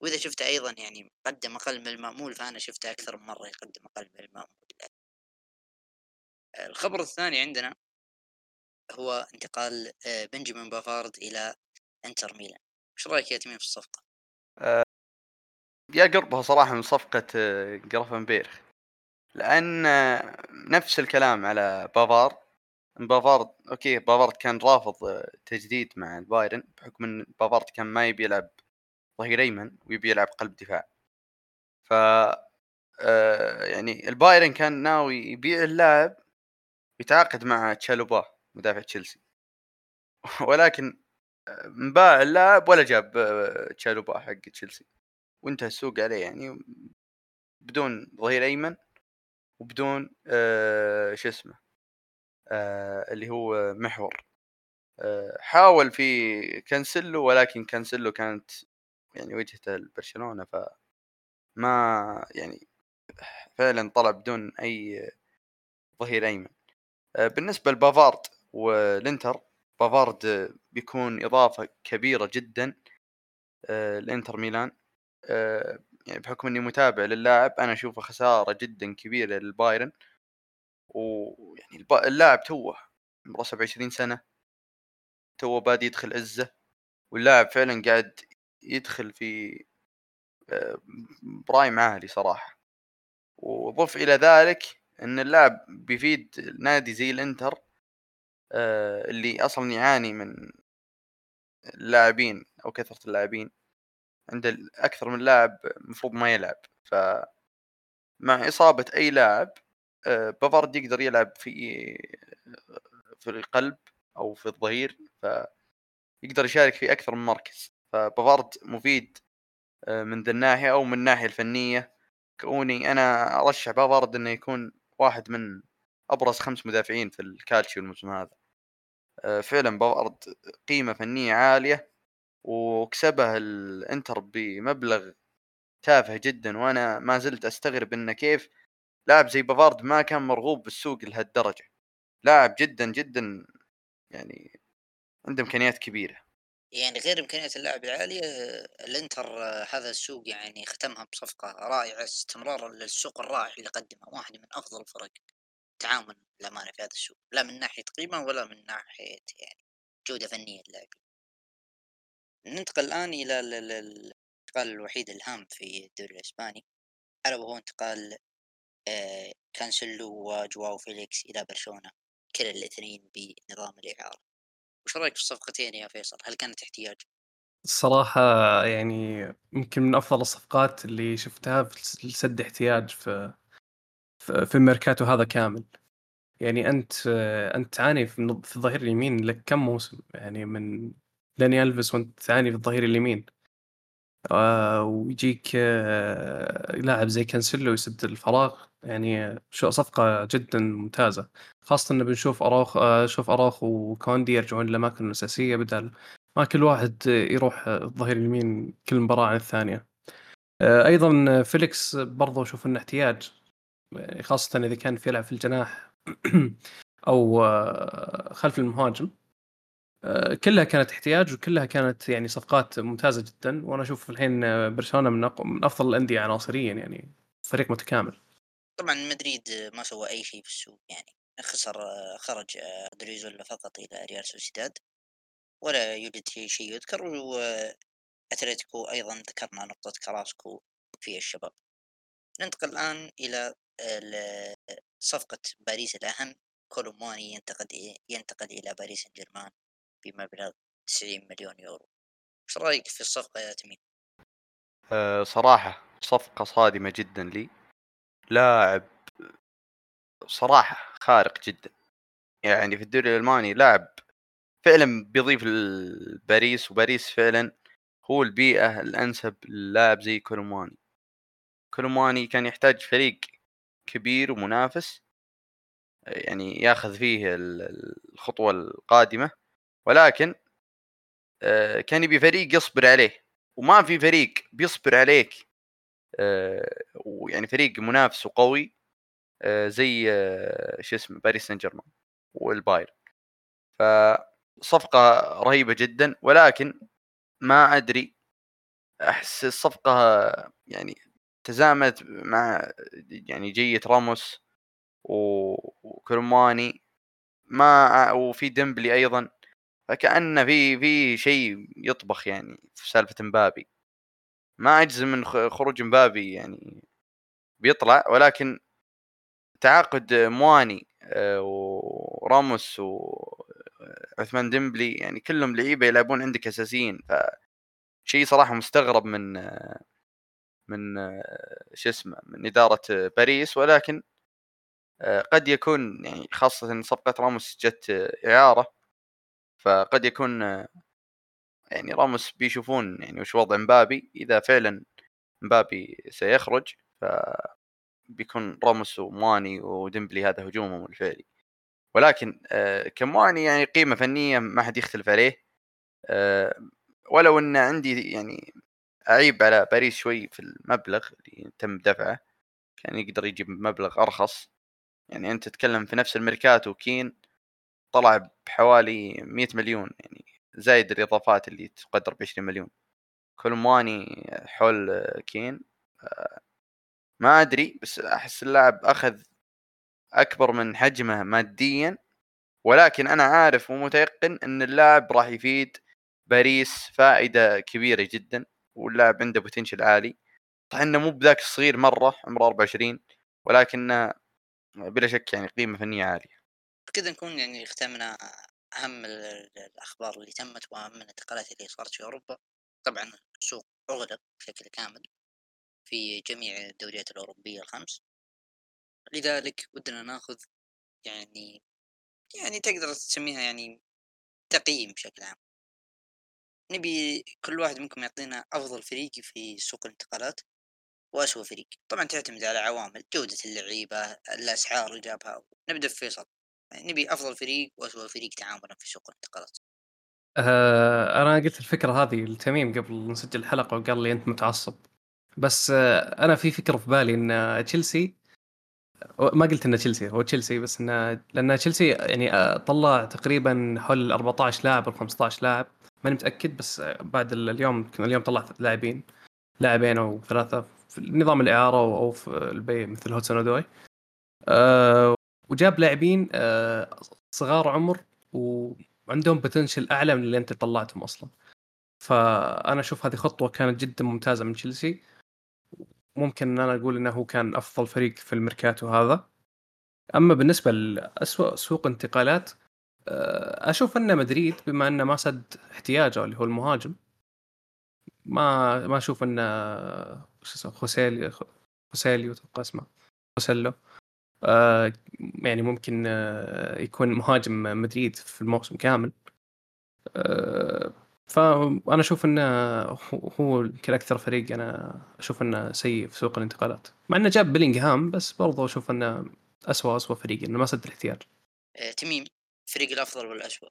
وإذا شفته أيضا يعني قدم أقل من المأمول فأنا شفته أكثر من مرة يقدم أقل من المأمول. الخبر الثاني عندنا هو انتقال آه، بنجامين بافارد إلى إنتر ميلان. إيش رأيك يا تميم في الصفقة؟ يا قربها صراحة من صفقة آه، جرافنبيرخ لأن آه، نفس الكلام على بافارد بافارد okay بافارد كان رافض آه، تجديد مع البايرن بحكم إن بافارد كان ما يبي يلعب ظهير أيمن ويبي يلعب قلب دفاع. ف آه، يعني البايرن كان ناوي يبيع اللاعب يتعاقد مع تشالوبا مدافع تشيلسي. ولكن انباع اللاعب ولا جاب آه، تشالوبا حق تشيلسي. وانتهى السوق عليه يعني بدون ظهير أيمن. وبدون آه شو اسمه آه اللي هو محور. آه حاول في كانسلو ولكن كانسلو كانت يعني وجهته لبرشلونه ف ما يعني فعلا طلع بدون أي ظهير أيمن. بالنسبة لبافارد والإنتر بافارد بيكون إضافة كبيرة جدا الانتر ميلان. يعني بحكم إني متابع للاعب أنا أشوفه خسارة جدا كبيرة للبايرن. ويعني اللاعب توه عمره 27 سنة. توه بادي يدخل عزه. واللاعب فعلا قاعد يدخل في آه، prime عالي صراحة. وضف إلى ذلك إن اللاعب بيفيد نادي زي الإنتر آه، اللي أصلا يعاني من اللاعبين أو كثرة اللاعبين. عنده أكثر من لاعب المفروض ما يلعب ف مع إصابة أي لاعب آه، بافارد يقدر يلعب في في القلب أو في الظهير ف يقدر يشارك في أكثر من مركز فبافارد مفيد آه، من ذا الناحية أو من الناحية الفنية. كوني أنا أرشح بافارد إنه يكون واحد من أبرز خمس مدافعين في الكالتشيو الموسم هذا. آه، فعلا بافارد قيمة فنية عالية. وكسبها الإنتر بمبلغ تافه جدا وأنا ما زلت أستغرب إنه كيف لاعب زي بافارد ما كان مرغوب بالسوق لهالدرجة. لاعب جدا جدا يعني عنده إمكانيات كبيرة. يعني غير إمكانيات اللاعب العالية الإنتر هذا السوق يعني ختمها بصفقة رائعة استمرار للسوق الرائع اللي قدمه واحد من أفضل الفرق تعامل للامانه في هذا السوق. لا من ناحية قيمة ولا من ناحية يعني جودة فنية للاعبين. ننتقل الآن إلى الانتقال الوحيد الهام في الدوري الإسباني. الا وهو انتقال آه، كانسلو وجواو فيليكس إلى برشلونة. كلا الاثنين بنظام الإعارة. وش رأيك في الصفقتين يا فيصل؟ هل كانت احتياج؟ الصراحة يعني يمكن من أفضل الصفقات اللي شفتها في لسد احتياج في في الميركاتو هذا كامل. يعني أنت أنت تعاني في الظهير اليمين لك كم موسم؟ يعني من داني ألفيس وأنت تعاني في الظهير اليمين. آه ويجيك آه لاعب زي كانسيلو يسد الفراغ. يعني شو صفقة جدا ممتازة. خاصة إنه بنشوف أراوخو آه شوف أراوخو وكوندي يرجعون للأماكن الأساسية بدل ما كل واحد يروح الظهير اليمين كل مباراة عن الثانية. آه أيضا فيليكس برضو أشوف إنه احتياج. خاصة إذا كان في يلعب في الجناح أو آه خلف المهاجم. آه، كلها كانت احتياج وكلها كانت يعني صفقات ممتازة جدا وأنا أشوف الحين برشلونة من, من أفضل الأندية عناصريا يعني فريق متكامل. طبعا مدريد ما سوى أي شيء في السوق يعني خسر خرج أودريوزولا فقط إلى ريال سوسيداد ولا يوجد شيء يذكر واتلتيكو أيضا ذكرنا نقطة كراسكو في الشباب. ننتقل الآن إلى صفقة باريس الأهم كولوماني ينتقل ينتقل إلى باريس سان جيرمان بمبلغ 90 مليون يورو. إيش رأيك في الصفقة يا تميم أه صراحة صفقة صادمة جدا لي. لاعب صراحة خارق جدا. يعني في الدوري الألماني لاعب فعلا بيضيف لباريس وباريس فعلا هو البيئة الأنسب للاعب زي كولوماني. كولوماني كان يحتاج فريق كبير ومنافس يعني ياخذ فيه الخطوة القادمة. ولكن آه، كان يبي فريق يصبر عليه. وما في فريق بيصبر عليك آه، ويعني فريق منافس وقوي آه، زي شو اسمه باريس سان جيرمان والباير فصفقة رهيبة جدا ولكن ما أدري أحس الصفقة يعني تزامنت مع يعني جية راموس وكرماني ما وفي ديمبلي أيضا. فكأن في في شيء يطبخ يعني في سالفة مبابي. ما أجزم من خروج مبابي يعني بيطلع ولكن تعاقد مواني آه، وراموس وعثمان ديمبلي يعني كلهم لعيبة يلعبون عندك أساسيين. ف شيء صراحة مستغرب من من شو اسمه من إدارة باريس. ولكن آه، قد يكون يعني خاصة ان صفقة راموس جت إعارة. فقد يكون يعني راموس بيشوفون يعني وش وضع مبابي إذا فعلا مبابي سيخرج ف بيكون راموس وماني وديمبلي هذا هجومهم الفعلي. ولكن آه كمواني يعني قيمة فنية ما حد يختلف عليه. آه ولو إن عندي يعني أعيب على باريس شوي في المبلغ اللي تم دفعه كان يقدر يجيب مبلغ أرخص. يعني أنت تتكلم في نفس الميركاتو كين طلع بحوالي 100 مليون يعني زايد الإضافات اللي تقدر ب 20 مليون كولو مواني حول كين ما أدري بس أحس اللاعب أخذ أكبر من حجمه ماديا. ولكن أنا عارف ومتيقن إن اللاعب راح يفيد باريس فائدة كبيرة جدا واللاعب عنده بوتنشل عالي. صح إنه مو بذاك الصغير مرة عمره 24 ولكنه بلا شك يعني قيمة فنية عالية. كذا نكون يعني ختمنا أهم الأخبار اللي تمت وأهم الانتقالات اللي صارت في أوروبا. طبعا السوق أغلق بشكل كامل في جميع الدوريات الأوروبية الخمس. لذلك ودنا ناخذ يعني يعني تقدر تسميها يعني تقييم بشكل عام. نبي كل واحد منكم يعطينا أفضل فريق في سوق الانتقالات وأسوأ فريق. طبعا تعتمد على عوامل جودة اللعيبة الأسعار اللي جابها. نبدأ في فيصل نبي أفضل فريق وأسوأ فريق تعاملا في سوق الانتقالات. آه أنا قلت الفكرة هذه لتميم قبل نسجل الحلقة وقال لي أنت متعصب. بس آه أنا في فكرة في بالي إن تشيلسي ما قلت انه تشيلسي هو تشيلسي بس انه لأن تشيلسي يعني آه، طلع تقريبا حول 14 لاعب أو 15 لاعب ماني متأكد بس بعد اليوم اليوم طلع لاعبين لاعبين أو ثلاثة في نظام الإعارة أو في البيع مثل هوتسون ودوي أه وجاب لاعبين أه صغار عمر وعندهم بوتنشل أعلى من اللي أنت طلعتهم أصلا. فأنا أشوف هذه خطوة كانت جدا ممتازة من تشيلسي. ممكن إن أنا أقول إنه هو كان أفضل فريق في الميركاتو هذا. أما بالنسبة لاسوء سوق انتقالات آه، أشوف إن مدريد بما إنه ما سد احتياجه اللي هو المهاجم ما ما أشوف إنه شو اسمه خوسيلي خوسيليو أتوقع اسمه خوسيلو آه يعني ممكن آه يكون مهاجم مدريد في الموسم كامل. آه فأنا أشوف إنه هو يمكن أكثر فريق أنا أشوف إنه سيء في سوق الانتقالات. مع إنه جاب بيلينغهام بس برضه أشوف إنه اسوء اسوء فريق إنه ما سد الاحتياج تميم الفريق الأفضل والاسوء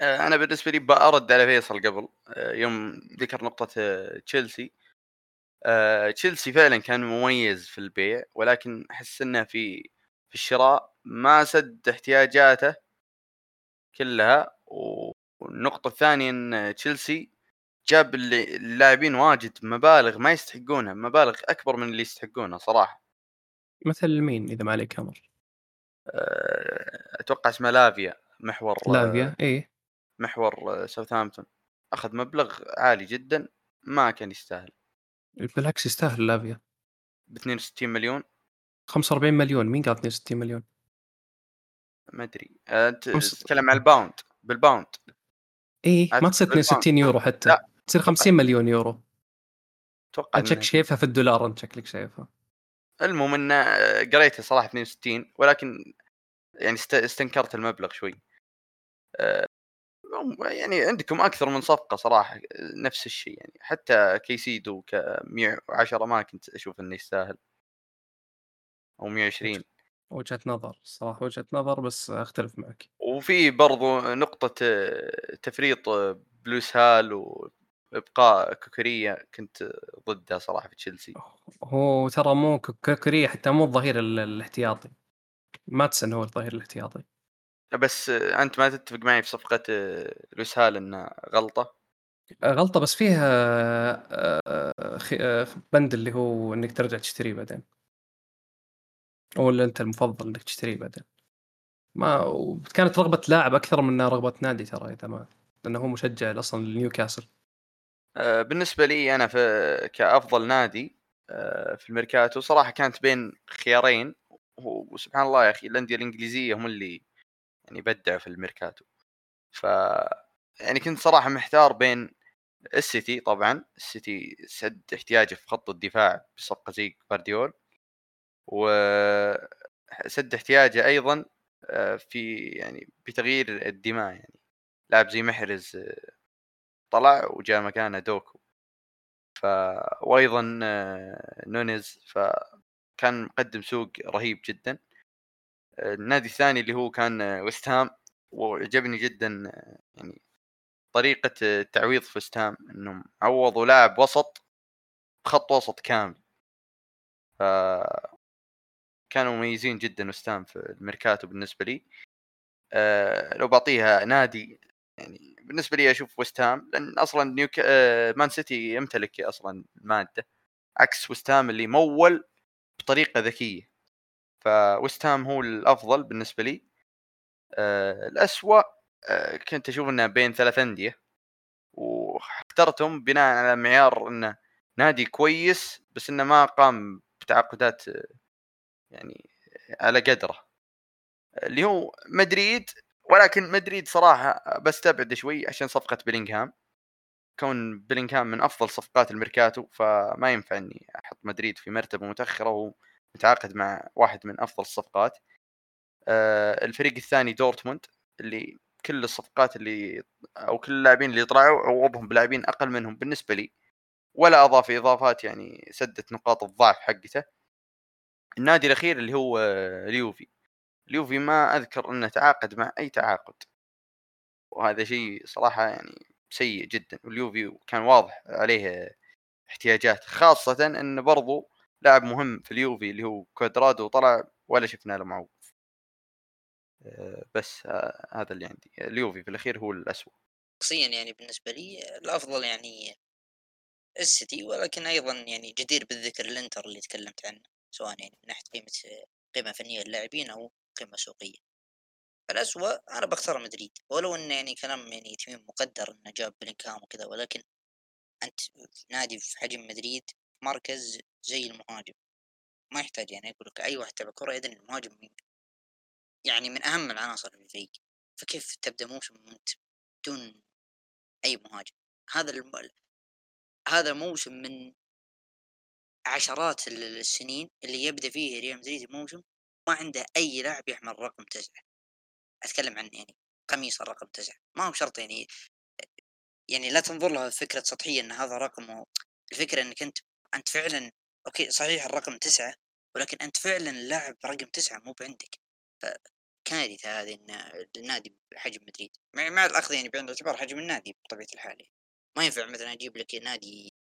آه، أنا بالنسبة لي بأرد على فيصل قبل يوم ذكر نقطة تشيلسي. تشيلسي فعلا كان مميز في البيع ولكن أحس إنه في في الشراء ما سد احتياجاته كلها والنقطة الثانية إن تشيلسي جاب اللاعبين واجد مبالغ ما يستحقونها مبالغ أكبر من اللي يستحقونها صراحة. مثل مين إذا ما عليك أمر؟ أتوقع اسمه لافيا محور لافيا اي محور ساوثهامبتون. أخذ مبلغ عالي جدا ما كان يستاهل. بالعكس يستاهل لافيا. ب 62 مليون. 45 مليون. مين قال 62 مليون؟ ما أدري. انت تتكلم عن ال pound. بال pound. إي ما تصير 62 يورو حتى. لا. تصير 50 مليون يورو. أتوقع أنت شايفها في الدولار أنت شكلك شايفها. المهم انه قريته صراحة 62 ولكن يعني استنكرت المبلغ شوي. آه، يعني عندكم أكثر من صفقة صراحة نفس الشيء يعني. حتى كيسيدو ب 110 ما كنت أشوف إنه يستاهل. أو 120 وجهة نظر صراحة وجهة نظر بس أختلف معك. وفي برضو نقطة تفريط بلوس هال وإبقاء كوكوريا كنت ضدها صراحة في تشيلسي. هو ترى مو كوكوريا حتى مو الظهير الاحتياطي. ماتسن هو الظهير الاحتياطي. بس أنت ما تتفق معي في صفقة لويس هال انها غلطة؟ غلطة بس فيها آه، آه، بند اللي هو إنك ترجع تشتريه بعدين. ولا أنت المفضل إنك تشتريه بعدين. ما كانت رغبة لاعب أكثر من رغبة نادي ترى اذا ما لأنه هو مشجع أصلا لنيوكاسل. آه، بالنسبة لي أنا في كأفضل نادي في الميركاتو صراحة كانت بين خيارين. وسبحان الله يا أخي الأندية الإنجليزية هم اللي يعني بدعوا في الميركاتو. ف يعني كنت صراحة محتار بين السيتي طبعا السيتي سد احتياجه في خط الدفاع بصفقة زي فارديول وسد احتياجه أيضا آه، في يعني بتغيير الدماء يعني. لاعب زي محرز طلع وجاء مكانه دوكو ف وأيضا آه، نونيز فكان مقدم سوق رهيب جدا. النادي الثاني اللي هو كان ويست هام وعجبني جدا يعني طريقة تعويض ويست هام إنهم عوضوا لاعب وسط بخط وسط كامل. ف كانوا مميزين جدا ويست هام في الميركاتو بالنسبة لي. أه لو بعطيها نادي يعني بالنسبة لي أشوف ويست هام لأن أصلا نيوك أه مان سيتي يمتلك أصلا المادة عكس ويست هام اللي مول بطريقة ذكية. ف ويست هام هو الأفضل بالنسبة لي. أه الأسوأ أه كنت أشوف إنه بين ثلاث أندية. واخترتهم بناء على معيار إنه نادي كويس بس إنه ما قام بتعاقدات يعني على قدره. اللي هو مدريد ولكن مدريد صراحة بستبعد شوي عشان صفقة بيلينغهام. كون بيلينغهام من أفضل صفقات الميركاتو فما ينفع إني أحط مدريد في مرتبة متأخرة ومتعاقد مع واحد من أفضل الصفقات. آه، الفريق الثاني دورتموند اللي كل الصفقات اللي أو كل اللاعبين اللي طلعوا عوضهم بلاعبين أقل منهم بالنسبة لي. ولا أضاف إضافات يعني سدت نقاط الضعف حقته. النادي الأخير اللي هو اليوفي. اليوفي ما أذكر إنه تعاقد مع أي تعاقد. وهذا شيء صراحة يعني سيء جدا. واليوفي كان واضح عليه احتياجات خاصة انه برضو لاعب مهم في اليوفي اللي هو كوادرادو طلع ولا شفنا له معوض. بس هذا اللي عندي. اليوفي في الأخير هو الاسوء شخصيا يعني بالنسبة لي الأفضل يعني السيتي ولكن أيضا يعني جدير بالذكر الإنتر اللي تكلمت عنه. سواء يعني من ناحية قيمة قيمة فنية للاعبين أو قيمة سوقية. الأسوأ أنا بختار مدريد ولو إنه يعني كلام يعني تميم مقدر إنه جاب بلينكام وكذا ولكن أنت نادي في حجم مدريد مركز زي المهاجم. ما يحتاج يعني أقول لك أي واحد تبع كرة يدري المهاجم يعني من أهم العناصر في الفريق. فكيف تبدأ موسم وأنت بدون أي مهاجم؟ هذا الم... هذا موسم من عشرات السنين اللي يبدأ فيه ريال مدريد الموسم ما عنده أي لاعب يحمل رقم تسعة. أتكلم عن يعني قميص الرقم تسعة. ما هو شرط يعني يعني لا تنظر لها فكرة سطحية أن هذا رقم الفكرة أنك أنت أنت فعلا أوكي صحيح الرقم تسعة ولكن أنت فعلا لاعب رقم تسعة مو بعندك. فكارثة هذه النادي بحجم مدريد. مع الأخذ يعني بعين الاعتبار حجم النادي بطبيعة الحال ما ينفع مثلا أجيب لك نادي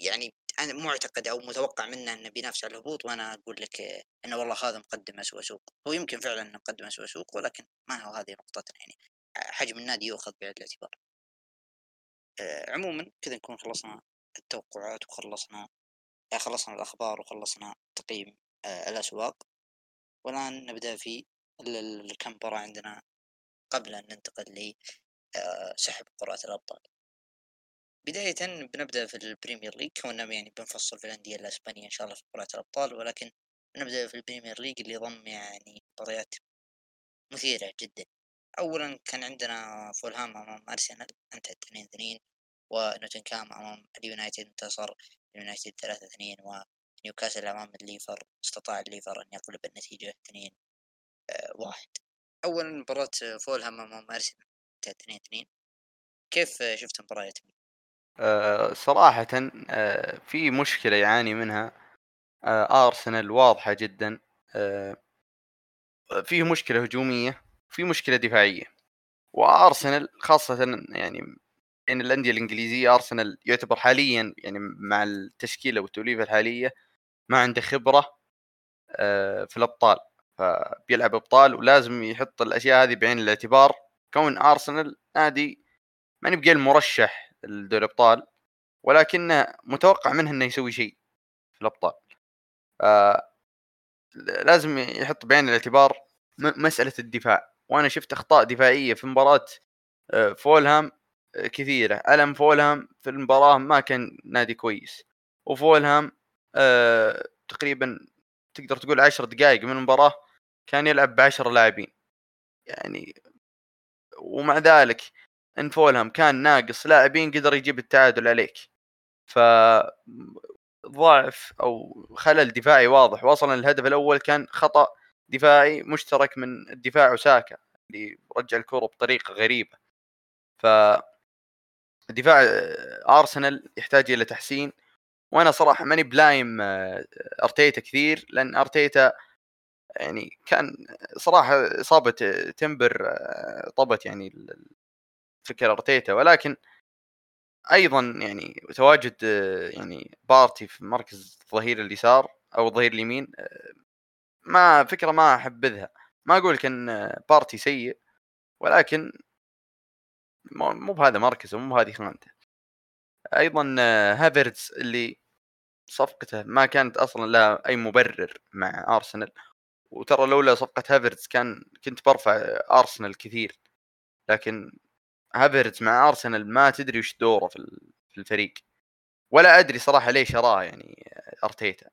يعني أنا معتقد أو متوقع منه إنه بينافس على الهبوط وأنا أقول لك إنه والله هذا مقدم أسوأ سوق. هو يمكن فعلا إنه مقدم أسوأ سوق ولكن ما هو هذه نقطتنا يعني. حجم النادي يؤخذ بعين الاعتبار. آه، عموما كذا نكون خلصنا التوقعات وخلصنا آه، خلصنا الأخبار وخلصنا تقييم آه، الأسواق. والآن نبدأ في الكم مباراة عندنا قبل أن ننتقل لسحب قرعة الأبطال. بداية بنبدأ في البريمير ليج كوننا يعني بنفصل في الأندية الأسبانية إن شاء الله في قرعة الأبطال ولكن نبدأ في البريمير ليج اللي ضم يعني مباريات مثيرة جدا. أولا كان عندنا فولهام أمام أرسنال انتهت اثنين اثنين ونوتنغهام أمام اليونايتد انتصر اليونايتد ثلاثة اثنين ونيوكاسل أمام الليفر استطاع الليفر أن يقلب النتيجة اثنين آه، واحد. أولا مباراة فولهام أمام أرسنال انتهت اثنين اثنين. كيف شفت؟ آه، صراحة آه، في مشكلة يعاني منها آه، أرسنال واضحة جدا فيه مشكلة هجومية وفي مشكلة دفاعية. وأرسنال خاصة يعني بين الأندية الإنجليزية أرسنال يعتبر حاليا يعني مع التشكيلة والتوليفة الحالية ما عنده خبرة في الأبطال. فبيلعب أبطال ولازم يحط الأشياء هذه بعين الاعتبار. كون أرسنال نادي ما نبقى المرشح الدوري الابطال ولكنه متوقع منه إنه يسوي شيء في الأبطال. آه لازم يحط بعين الاعتبار مسألة الدفاع. وأنا شفت أخطاء دفاعية في مباراة آه فولهام آه كثيرة. ألم فولهام في المباراة ما كان نادي كويس. وفولهام تقريبا تقدر تقول عشر دقائق من المباراة كان يلعب بعشر لاعبين. يعني ومع ذلك ان فولهام كان ناقص لاعبين قدر يجيب التعادل عليك. ف ضعف أو خلل دفاعي واضح. واصلا الهدف الأول كان خطأ دفاعي مشترك من الدفاع وساكا اللي رجع الكره بطريقة غريبة. ف دفاع أرسنال يحتاج إلى تحسين. وأنا صراحة ماني ب blame آه، أرتيتا كثير لأن أرتيتا يعني كان صراحة إصابة تيمبر آه، خربت يعني فكر ارتيتا ولكن أيضا يعني تواجد يعني بارتي في مركز الظهير اليسار أو الظهير اليمين ما فكرة ما أحبذها. ما أقول كان بارتي سيء ولكن مو بهذا مركزه مو بهذه خانته. أيضا هافرتز اللي صفقته ما كانت أصلا لها أي مبرر مع أرسنال وترى لولا صفقة هافرتز كان كنت برفع أرسنال كثير. لكن هافرتز مع أرسنال ما تدري وش دوره في الفريق. ولا أدري صراحة ليش اراه يعني أرتيتا.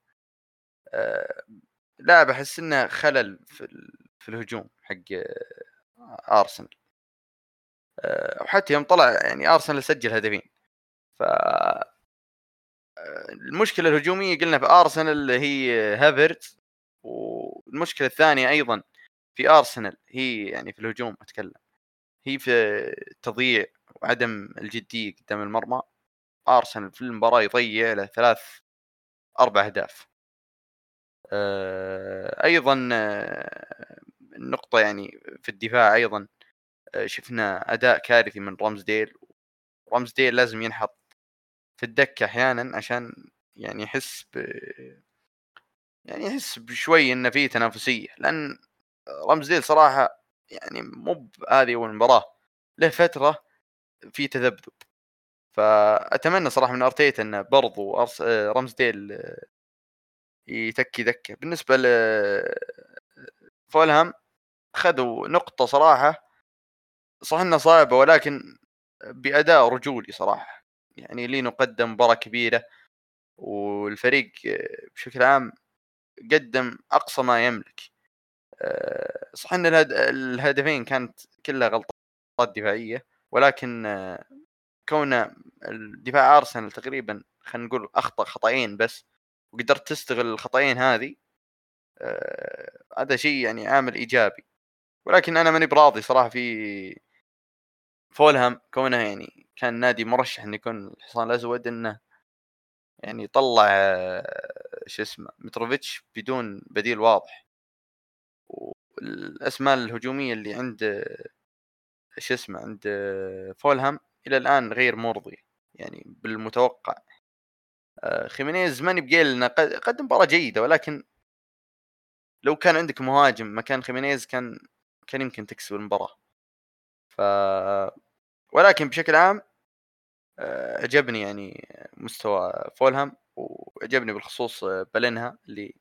أه لا بحس إنه خلل في, في الهجوم حق أرسنال. أه وحتى يوم طلع يعني أرسنال سجل هدفين. ف المشكلة الهجومية قلنا في أرسنال هي هافرتز والمشكلة الثانية أيضا في أرسنال هي يعني في الهجوم أتكلم. هي في التضييع وعدم الجدية قدام المرمى ارسنال في المباراة يضيع له ثلاث أربع أهداف. آه، أيضا آه، النقطة يعني في الدفاع أيضا آه، شفنا أداء كارثي من رامزديل. رامزديل لازم ينحط في الدكة أحيانا عشان يعني يحس ب يعني يحس بشوي انه في تنافسية. لأن رامزديل صراحة يعني مو هذه أول مباراة له فترة في تذبذب. فأتمنى صراحة من أرتيتا إنه برضو أرس... رمزديل يتكي ذكه بالنسبة ل فولهام خذوا نقطة صراحة. صح إنها صعبة ولكن بأداء رجولي صراحة. يعني لي نقدم مباراة كبيرة والفريق بشكل عام قدم أقصى ما يملك. صح إن الهدفين كانت كلها غلطات دفاعية ولكن كون الدفاع أرسنال تقريبا خلينا نقول أخطأ خطأين بس وقدرت تستغل الخطأين هذه آه هذا شيء يعني عامل إيجابي. ولكن أنا ماني براضي صراحة في فولهام كونه يعني كان نادي مرشح إنه يكون الحصان الأسود إنه يعني طلع آه شو اسمه متروفيتش بدون بديل واضح. والأسماء الهجومية اللي عند شو اسمه عند فولهام إلى الآن غير مرضي يعني بالمتوقع. آه، خيمينيز ماني بقايل إنه قدم مباراة جيدة ولكن لو كان عندك مهاجم مكان خيمينيز كان كان يمكن تكسب المباراة. ف ولكن بشكل عام آه، عجبني يعني مستوى فولهام وعجبني بالخصوص بالينيا اللي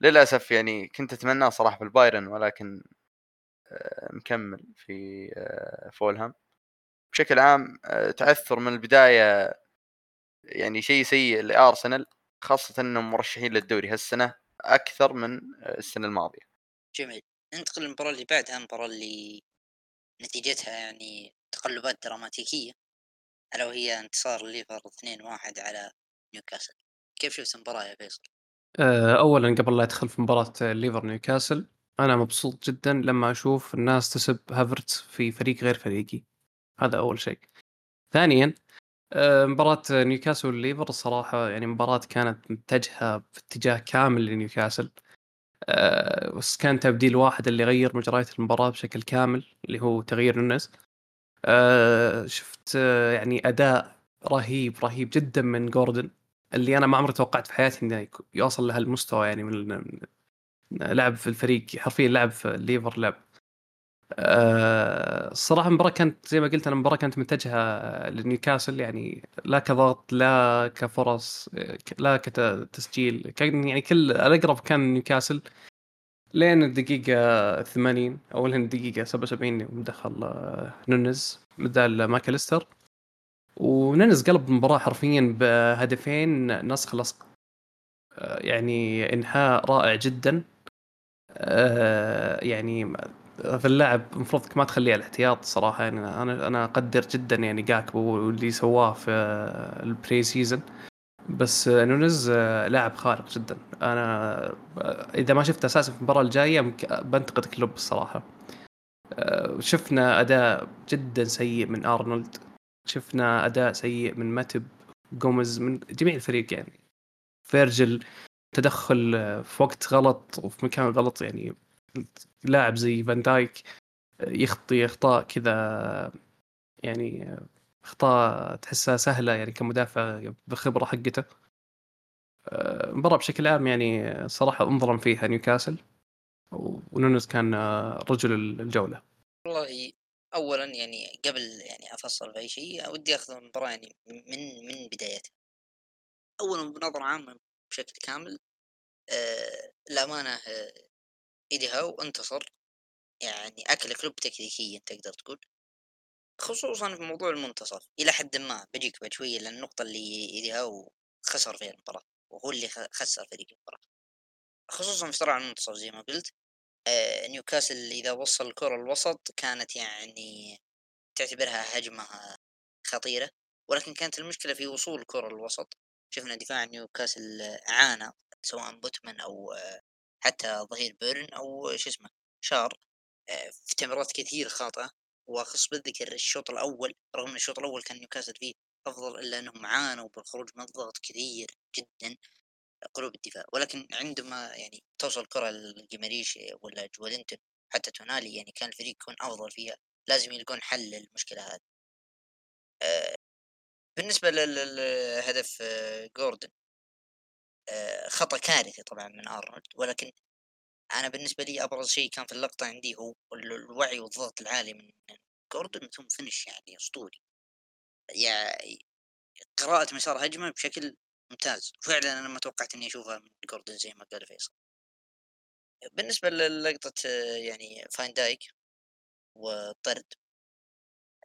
للأسف يعني كنت اتمناه صراحة في البايرن ولكن آه، مكمل في فولهام بشكل عام آه، تعثر من البداية يعني شيء سيء لأرسنال خاصة إنهم مرشحين للدوري هالسنة أكثر من آه، السنة الماضية. جميل ننتقل للمباراة اللي بعدها المباراه اللي نتيجتها يعني تقلبات دراماتيكية ألا وهي انتصار الليفر 2-1 على نيوكاسل. كيف شفت المباراة يا فيصل؟ آه، اولا قبل لا ادخل في مباراة الليفر نيوكاسل أنا مبسوط جدا لما أشوف الناس تسب هافرتس في فريق غير فريقي. هذا أول شيء. ثانيا آه، مباراة نيوكاسل والليفر الصراحة يعني مباراة كانت متجهة في اتجاه كامل لنيوكاسل. آه، بس كان تبديل واحد اللي غير مجريات المباراة بشكل كامل اللي هو تغيير نونس آه، شفت يعني أداء رهيب رهيب جدا من جوردن. اللي أنا ما عمري توقعت في حياتي إنه يوصل لهالمستوى يعني من لعب في الفريق حرفيا لعب في الليفر لعب آه، الصراحة المباراة كانت زي ما قلت أنا المباراة كانت متجهة لنيوكاسل يعني لا كضغط لا كفرص لا كتسجيل كان يعني كل الأقرب كان نيوكاسل. لين الدقيقة 80 أو لين الدقيقة 77 يوم دخل آه، نونز بدال ماكاليستر. ونونز قلب المباراة حرفيا بهدفين نسخ لصق آه، يعني إنهاء رائع جدا. يعني في اللعب المفروض ما تخليه على الاحتياط صراحة. يعني أنا أنا أقدر جدا يعني جاكبو واللي سواه في ال pre-season بس نونز لاعب خارق جدا. أنا إذا ما شفت أساسا في المباراة الجاية بنتقد كلوب الصراحة. آه، شفنا أداء جدا سيء من أرنولد. شفنا أداء سيء من ماتب جوميز من جميع الفريق يعني. فيرجل تدخل آه، في وقت غلط وفي مكان غلط يعني. لاعب زي فان دايك آه، يخطي أخطاء كذا يعني أخطاء تحسها سهلة يعني كمدافع بالخبره حقته. المباراه بشكل عام يعني صراحة أنظلم فيها نيوكاسل. ونونز كان رجل الجولة. والله اولا يعني قبل يعني أفصل في اي شيء ودي أخذ المباراة يعني من من بدايتها. اولا بنظرة عامة بشكل كامل آه الأمانة آه إيدي هاو انتصر. يعني أكل كلوب تكتيكيا تقدر تقول. خصوصا في موضوع المنتصف إلى حد ما بجيك بعد شوية لأن النقطه اللي إيدي هاو خسر فيها المباراة وهو اللي خسر فريق المباراة. خصوصا في صراع المنتصف زي ما قلت. نيوكاسل إذا وصل الكرة الوسط كانت يعني تعتبرها هجمة خطيرة ولكن كانت المشكلة في وصول الكرة الوسط. شفنا دفاع نيوكاسل عانى سواء بوتمان أو حتى ظهير بيرن أو شو اسمه شار آه في تمريرات كثير خاطئة. وأخص بالذكر الشوط الأول رغم أن الشوط الأول كان نيوكاسل فيه أفضل إلا أنهم عانوا بالخروج من الضغط كثير جدا. قلوب الدفاع. ولكن عندما يعني توصل كرة لجيماريش ولا جوالنتون حتى تونالي يعني كان الفريق يكون أفضل فيها. لازم يلقون حل للمشكلة هذه. آه بالنسبة لهدف آه جوردن آه خطأ كارثي طبعا من أرنولد. ولكن أنا بالنسبة لي أبرز شيء كان في اللقطة عندي هو الوعي والضغط العالي من جوردن ثم finish يعني أسطوري. يعني قراءة مسار هجمة بشكل ممتاز. فعلا أنا ما توقعت إني أشوفها من جوردن زي ما قال فيصل. بالنسبة للقطة يعني فان دايك والطرد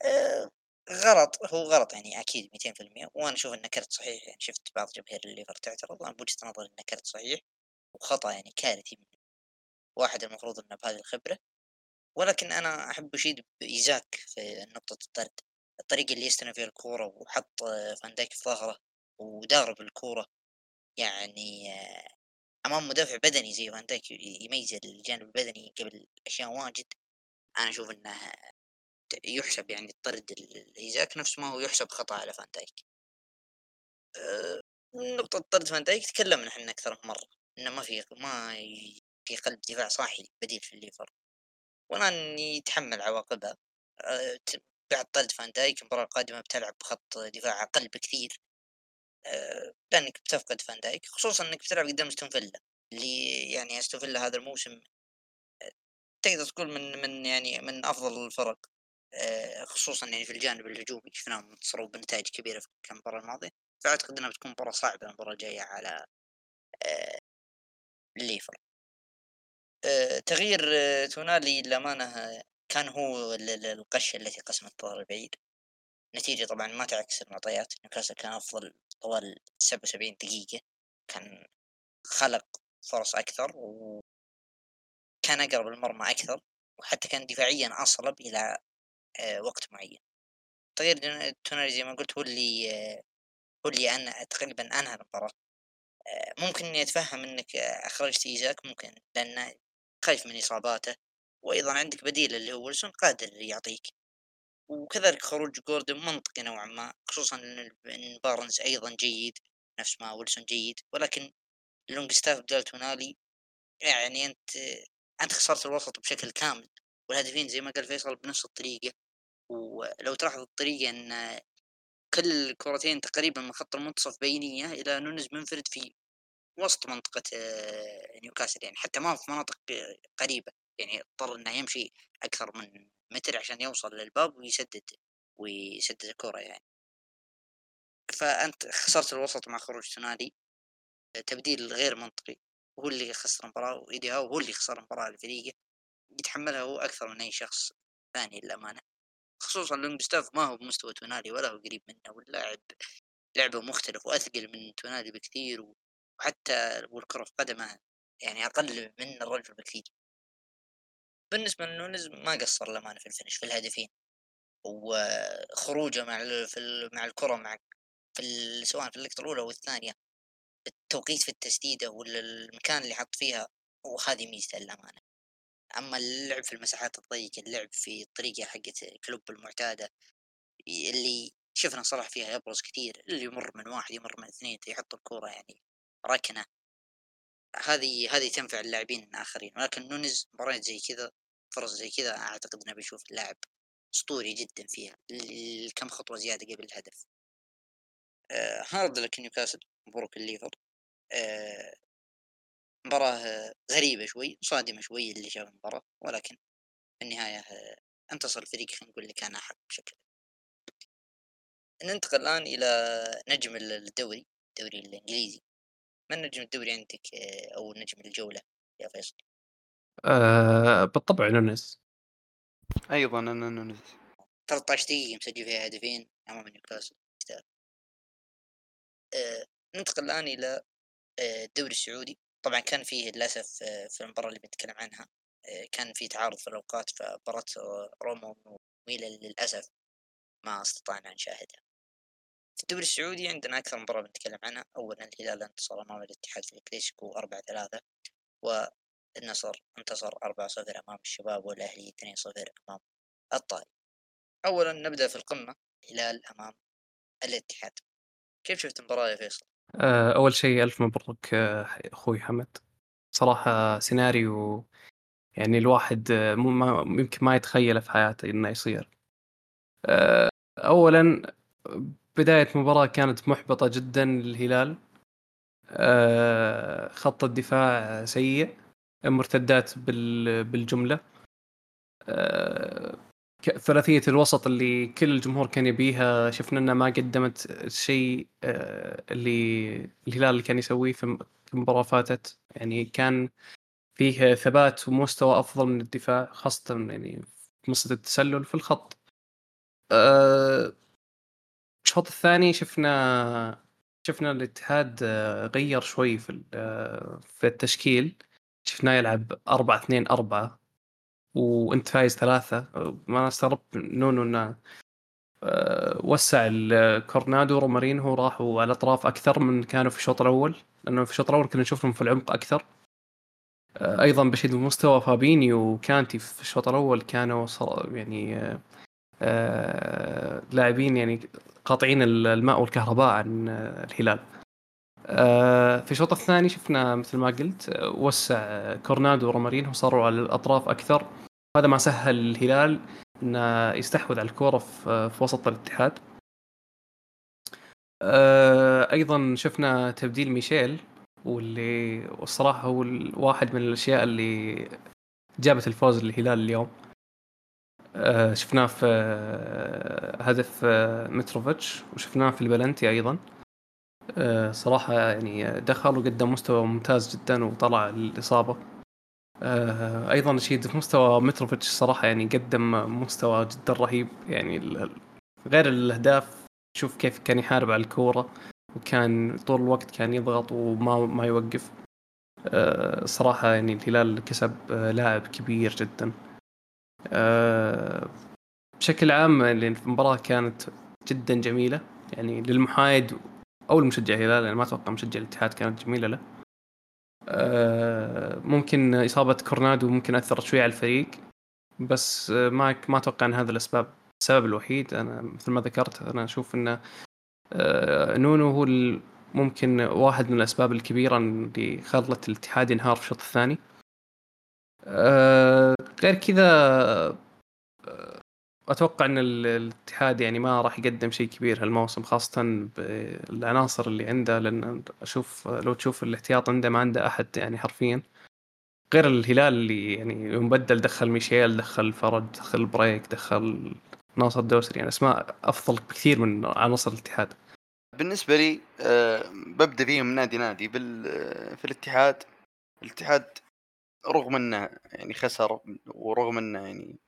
آه، غلط. هو غلط يعني أكيد 200% وأنا أشوف انه كرت صحيح. يعني شفت بعض جماهير الليفر تعترض أنا بوجهة نظري انه كرت صحيح وخطأ يعني كارثي من واحد المفروض إنه بهذه الخبرة. ولكن أنا أحب أشيد بإيزاك في نقطة الطرد. الطريقة اللي يستلم فيها الكورة وحط فان دايك في ظهره. ودارب الكورة يعني أمام مدافع بدني زي فان دايك يميز الجانب البدني قبل أشياء واجد. أنا أشوف أنه يحسب يعني الطرد لإيزاك نفس ما هو يحسب خطأ على فان دايك. آه، نقطة طرد فان دايك تكلمنا إحنا أكثر من مرة إنه ما في ما في قلب دفاع صاحي بديل في الليفر. والآن يتحمل عواقبها. آه، بعد طرد فان دايك المباراة القادمة بتلعب بخط دفاع أقل بكثير. آه، لانك بتفقد فان دايك خصوصا إنك بتلعب قدام أستون فيلا اللي يعني أستون فيلا هذا الموسم آه، تقدر تقول من من يعني من أفضل الفرق آه، خصوصا يعني في الجانب الهجومي شفناهم انتصروا بنتائج كبيرة في المباراه الماضية فأعتقد إنها بتكون مباراة صعبة المباراة الجاية على الليفر تغيير تونالي للأمانة كان هو القشة التي قسمت الظهر البعيد. نتيجة طبعا ما تعكس المعطيات نيوكاسل كان أفضل طوال 77 دقيقة. كان خلق فرص أكثر وكان أقرب المرمى أكثر وحتى كان دفاعيا أصلب إلى آه، وقت معين. تغيير تونالي زي ما قلت هو اللي آه، هو اللي أنا تقريبا أنهى المباراة. آه، ممكن إني أتفهم إنك أخرجت إيزاك ممكن لأنه خايف من إصاباته. وأيضا عندك بديل اللي هو ويلسون قادر يعطيك. وكذلك خروج جوردن منطقي نوعا ما خصوصا إن بارنز أيضا جيد نفس ما ويلسون جيد ولكن لونج ستاف بدال تونالي يعني أنت أنت خسرت الوسط بشكل كامل والهدفين زي ما قال فيصل بنفس الطريقة. ولو تلاحظ الطريقة إن كل الكرتين تقريبا من خط المنتصف بينية إلى نونز منفرد في وسط منطقة آه، نيوكاسل. يعني حتى ما في مناطق قريبة. يعني اضطر إنه يمشي أكثر من متر عشان يوصل للباب ويسدد ويسدد الكرة يعني. فأنت خسرت الوسط مع خروج تونالي. تبديل غير منطقي. هو اللي خسر المباراة وإيدي هاو هو اللي خسر المباراة لفريقه. يتحملها هو أكثر من أي شخص ثاني للأمانة. خصوصا لونج ستاف ما هو بمستوى تونالي ولا هو قريب منه واللاعب لعبه مختلف وأثقل من تونالي بكثير وحتى والكرة في قدمه يعني أقل من الرجل بكثير. بالنسبة لنونز ما قصر للأمانة في ال finish في الهدفين. وخروجه مع في مع الكرة مع في سواء في اللقطة الأولى والثانية التوقيت في التسديدة ولا المكان اللي حط فيها وهذه ميزته للأمانة. أما اللعب في المساحات الضيقة، اللعب في الطريقة حقة كلوب المعتادة اللي شفنا صراحة فيها يبرز كثير، اللي يمر من واحد يمر من اثنين يحط الكورة يعني ركنة. هذه هذه تنفع اللاعبين الآخرين، ولكن نونز مباريات زي كذا فرص زي كذا أعتقد إنه بنشوف اللاعب أسطوري جدًا فيها، كم خطوة زيادة قبل الهدف. آآ hard luck نيوكاسل مبروك الليفر آآ مباراة غريبة شوي، صادمة شوي اللي شاف المباراة، ولكن في النهاية آه، انتصر الفريق خلينا نقول اللي كان أحق بشكل ننتقل الآن إلى نجم ال الدوري، الدوري الإنجليزي، من نجم الدوري عندك آه، أو نجم الجولة يا فيصل؟ آه بالطبع نونس أيضا أنا نونز 13 دقيقة مسجل فيها هدفين أمام نيوكاسل يستاهل. آآ ننتقل الآن إلى آآ الدوري السعودي، طبعًا كان فيه للأسف آه، في المباراة اللي بنتكلم عنها كان في تعارض في الأوقات فمباراة آه، روما وميلان للأسف ما استطعنا نشاهدها. في الدوري السعودي عندنا أكثر مباراة بنتكلم عنها، أولًا الهلال انتصر أمام الاتحاد في الكلاسيكو 4-3 والنصر انتصر 4-0 أمام الشباب والأهلي 2-0 أمام الطائي. أولًا نبدأ في القمة الهلال أمام الاتحاد. كيف شفت المباراة يا فيصل؟ آه أول شيء ألف مبروك آه أخوي حمد صراحة سيناريو يعني الواحد آه، ما يمكن ما يتخيله في حياته إنه يصير أولا بداية مباراة كانت محبطة جدا للهلال. آه خط الدفاع سيء. مرتدات بال بالجملة. آه ثلاثية الوسط اللي كل الجمهور كان يبيها. شفنا إنها ما قدمت الشيء آه، اللي الهلال اللي كان يسويه في م- في مباراة فاتت. يعني كان فيه ثبات ومستوى أفضل من الدفاع خاصة يعني في مصيدة التسلل في الخط. آه، الشوط الثاني شفنا شفنا الاتحاد آه، غير شوي في آه، في التشكيل. شفناه يلعب 4 2 4 وأنت فايز ثلاثة. ما استغربت نونو إنه آه، وسع الكورنادو ورومارينهو راحوا على الأطراف أكثر من كانوا في الشوط الأول. لأنه في الشوط الأول كنا نشوفهم في العمق أكثر. أيضا بشيد مستوى فابينيو وكانتي في الشوط الأول كانوا يعني لاعبين يعني قاطعين الماء والكهرباء عن الهلال. آه، في الشوط الثاني شفنا مثل ما قلت وسع كورنادو ورومارينهو صاروا على الأطراف أكثر. هذا ما سهل الهلال إنه يستحوذ على الكورة في وسط الاتحاد. آه، أيضا شفنا تبديل ميشيل واللي والصراحه هو واحد من الأشياء اللي جابت الفوز للهلال اليوم. شفناه في آه، هدف آه، متروفيتش وشفناه في البلنتي أيضا. آه، صراحة يعني دخل وقدم مستوى ممتاز جدا وطلع الإصابة. آه، أيضا اشيد في مستوى متروفيتش صراحة يعني قدم مستوى جدا رهيب. يعني غير الأهداف شوف كيف كان يحارب على الكورة وكان طول الوقت كان يضغط وما ما يوقف. آه، صراحة يعني الهلال كسب آه، لاعب كبير جدا. آه، بشكل عام يعني المباراة كانت جدا جميلة. يعني للمحايد أو المشجع الهلال يعني ما أتوقع مشجع الاتحاد كانت جميلة له. آه، ممكن إصابة كورنادو ممكن أثرت شوي على الفريق بس ما ما أتوقع أن هذا الأسباب السبب الوحيد. أنا مثل ما ذكرت أنا أشوف أن آه، نونو هو ممكن واحد من الأسباب الكبيرة اللي خلت الاتحاد ينهار في الشوط الثاني. غير كذا آه، أتوقع أن ال- الاتحاد يعني ما راح يقدم شيء كبير هالموسم خاصة بالعناصر اللي عنده لأن أشوف لو تشوف الاحتياط عنده ما عنده أحد يعني حرفيا. غير الهلال اللي يعني يوم بدل دخل ميشيل دخل فرج دخل بريك دخل ناصر دوسري يعني أسماء أفضل بكثير من عناصر الاتحاد. بالنسبة لي آه، ببدأ فيهم نادي نادي. بال آه، في الاتحاد الاتحاد رغم إنه يعني خسر ورغم إنه يعني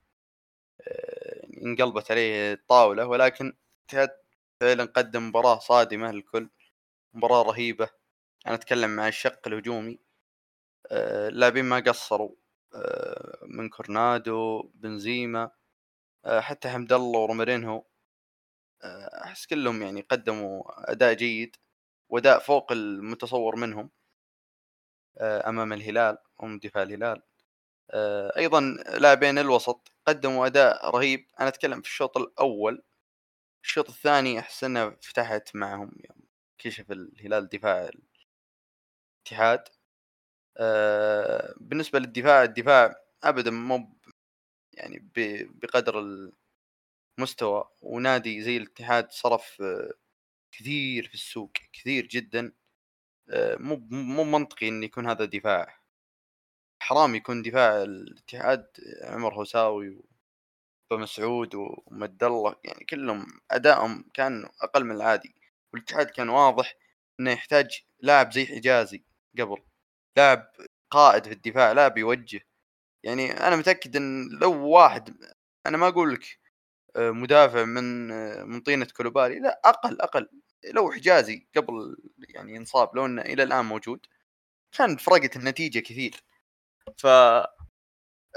آه، يعني انقلبت عليه الطاوله ولكن الاتحاد فعلا قدم مباراة صادمة للكل مباراة رهيبة. أنا أتكلم مع الشق الهجومي. آه، اللاعبين ما قصروا. آه، من كورنادو بنزيما حتى حمد الله ورومارينهو آه، أحس كلهم يعني قدموا أداء جيد وأداء فوق المتصور منهم. أمام الهلال هم دفاع الهلال. آه، أيضا لاعبين الوسط قدموا أداء رهيب. أنا أتكلم في الشوط الأول. الشوط الثاني أحس انها فتحت معهم. يعني كشف الهلال دفاع الاتحاد. آه، بالنسبة للدفاع الدفاع ابدا مو يعني بقدر المستوى. ونادي زي الاتحاد صرف آه، كثير في السوق كثير جدا. مو مو منطقي إن يكون هذا دفاع. حرام يكون دفاع الاتحاد عمر هوساوي ومسعود ومد الله يعني كلهم أدائهم كان أقل من العادي. والاتحاد كان واضح إنه يحتاج لاعب زي حجازي قبل لاعب قائد في الدفاع لاعب يوجه. يعني أنا متأكد إن لو واحد أنا ما أقول لك آه، مدافع من آه، من طينة كولوبالي لا أقل أقل. لو حجازي قبل يعني ينصاب لو إنه إلى الآن موجود كان فرقت النتيجة كثير. ف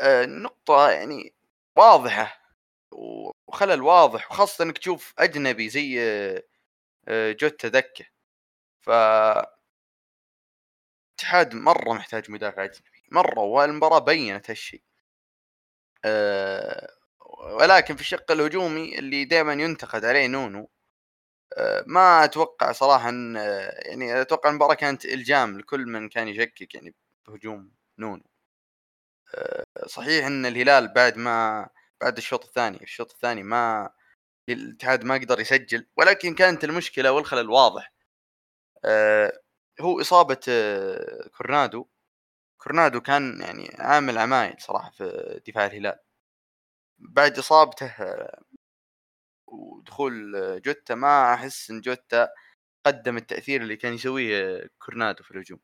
آه، نقطة يعني واضحة وخلل واضح وخاصة إنك تشوف أجنبي زي آه، جوتا دكة. ف اتحاد مرة محتاج مدافع أجنبي مرة والمباراة بينت هالشيء. ولكن في الشق الهجومي اللي دائما ينتقد عليه نونو ما أتوقع صراحة إن يعني أتوقع المباراة كانت إلجام لكل من كان يشكك يعني بهجوم نونو. صحيح إن الهلال بعد ما بعد الشوط الثاني الشوط الثاني ما الاتحاد ما قدر يسجل ولكن كانت المشكلة والخلل واضح. آه، هو إصابة آه، كورنادو. كورنادو كان يعني عامل عمايل صراحة في دفاع الهلال. بعد إصابته آه، ودخول جوتا ما أحس إن جوتا قدم التأثير اللي كان يسويه كورنادو في الهجوم.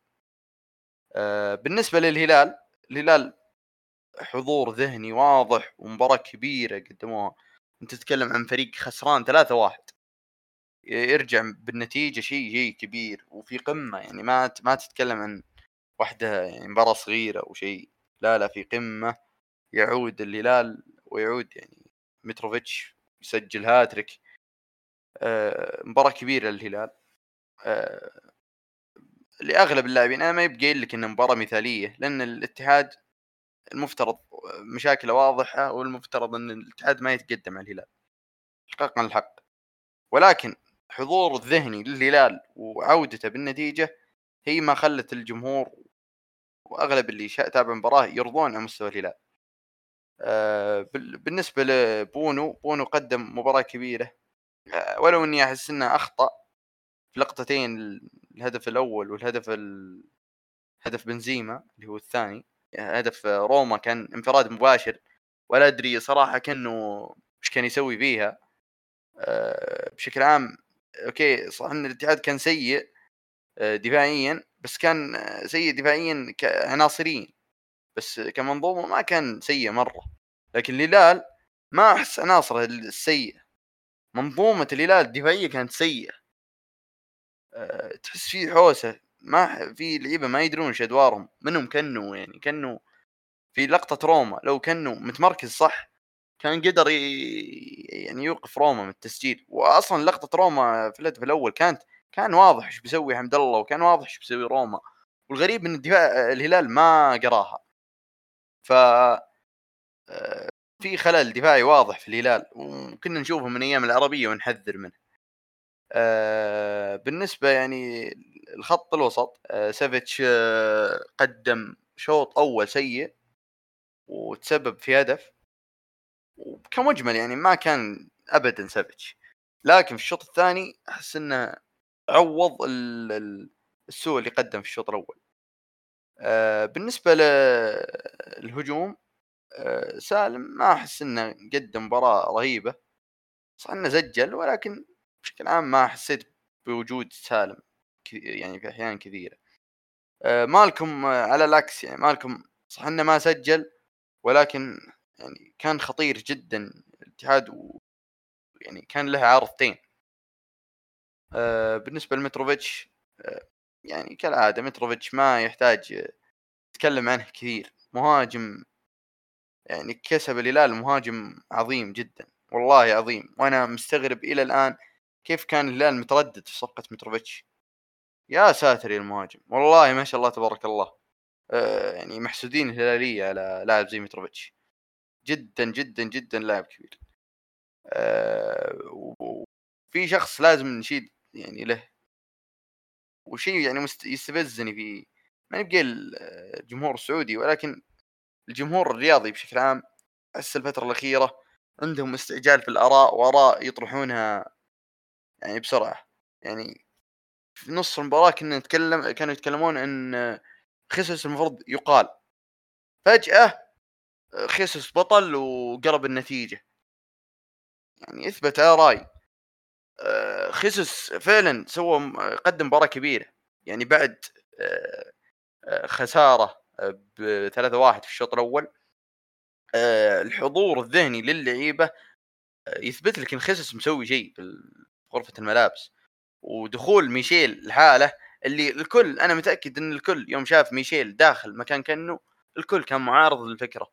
بالنسبة للهلال الهلال حضور ذهني واضح ومباراة كبيرة قدموها. أنت تتكلم عن فريق خسران ثلاثة واحد. يرجع بالنتيجة شيء شيء كبير وفي قمة. يعني ما ما تتكلم عن واحدة يعني مباراة صغيرة أو شيء. لا لا في قمة. يعود الهلال ويعود يعني متروفيتش يسجل هاتريك. آه مباراة كبيرة للهلال. آه لأغلب اللاعبين. أنا ما يبقى لك إنها مباراة مثالية لأن الاتحاد المفترض مشاكله واضحة والمفترض إن الاتحاد ما يتقدم على الهلال. احقاقا الحق. ولكن حضور الذهني للهلال وعودته بالنتيجة هي ما خلت الجمهور وأغلب اللي تابع المباراه يرضون على مستوى الهلال. بالنسبة لبونو بونو قدم مباراة كبيرة. آه، ولو إني أحس إنه أخطأ في لقطتين الهدف الأول والهدف هدف بنزيما اللي هو الثاني. هدف روما كان انفراد مباشر. ولا أدري صراحة كأنه إيش كان يسوي فيها. آه، بشكل عام أوكي صح إن الاتحاد كان سيء آه، دفاعيا بس كان سيء دفاعيا عناصريا. بس كمنظومة ما كان سيء مرة. لكن الهلال ما أحس عناصره السيئه منظومة الهلال الدفاعية كانت سيئة. آه، تحس في حوسة ما في لعيبة ما يدرون إيش أدوارهم. منهم كنو يعني كنو في لقطة روما لو كنو متمركز صح كان قدر يعني يوقف روما من التسجيل. واصلا لقطة روما في الهدف الأول كانت كان واضح إيش بيسوي حمد الله وكان واضح إيش بيسوي روما. والغريب إن الدفاع الهلال ما قراها. ف آه، في خلل دفاعي واضح في الهلال وكنا نشوفه من أيام العربية ونحذر منه. آه، بالنسبة يعني الخط الوسط آه، سافيتش قدم شوط أول سيء وتسبب في هدف وكمجمل يعني ما كان ابدا سافيتش لكن في الشوط الثاني أحس إنه عوض السوء اللي قدم في الشوط الأول. بالنسبة للهجوم سالم ما أحس إنه قدم مباراة رهيبة. صح إنه سجل ولكن بشكل عام ما حسيت بوجود سالم يعني في أحيان كثيرة. آه، مالكم على العكس يعني مالكم صح إنه ما سجل ولكن يعني كان خطير جدا الاتحاد و يعني كان له عارضتين آه، بالنسبة لمتروفيتش آه، يعني كالعادة متروفيتش ما يحتاج تكلم عنه كثير. مهاجم يعني كسب الهلال مهاجم عظيم جدا والله عظيم. وأنا مستغرب إلى الآن كيف كان الهلال متردد في صفقة متروفيتش. يا ساتر المهاجم والله ما شاء الله تبارك الله. آه، يعني محسودين الهلالية على لاعب زي متروفيتش. جدا جدا جدا لاعب كبير. آه، وفي شخص لازم نشيد يعني له وشيء يعني مست... يستفزني في ما نبقى الجمهور السعودي ولكن الجمهور الرياضي بشكل عام احس الفترة الأخيرة عندهم استعجال في الآراء وآراء يطرحونها يعني بسرعة. يعني في نص المباراة كنا نتكلم كانوا يتكلمون إن خيسوس المفروض يقال. فجأة خيسوس بطل وقرب النتيجة. يعني إثبت راي آه، خيسوس فعلا سوى قدم مباراة كبيرة. يعني بعد آه، آه، خسارة ب 3-1 في الشوط الأول الحضور الذهني للعيبة يثبت لك إن خيسوس مسوي شيء في غرفة الملابس. ودخول ميشيل لحاله اللي الكل أنا متأكد إن الكل يوم شاف ميشيل داخل مكان كأنه الكل كان معارض للفكرة.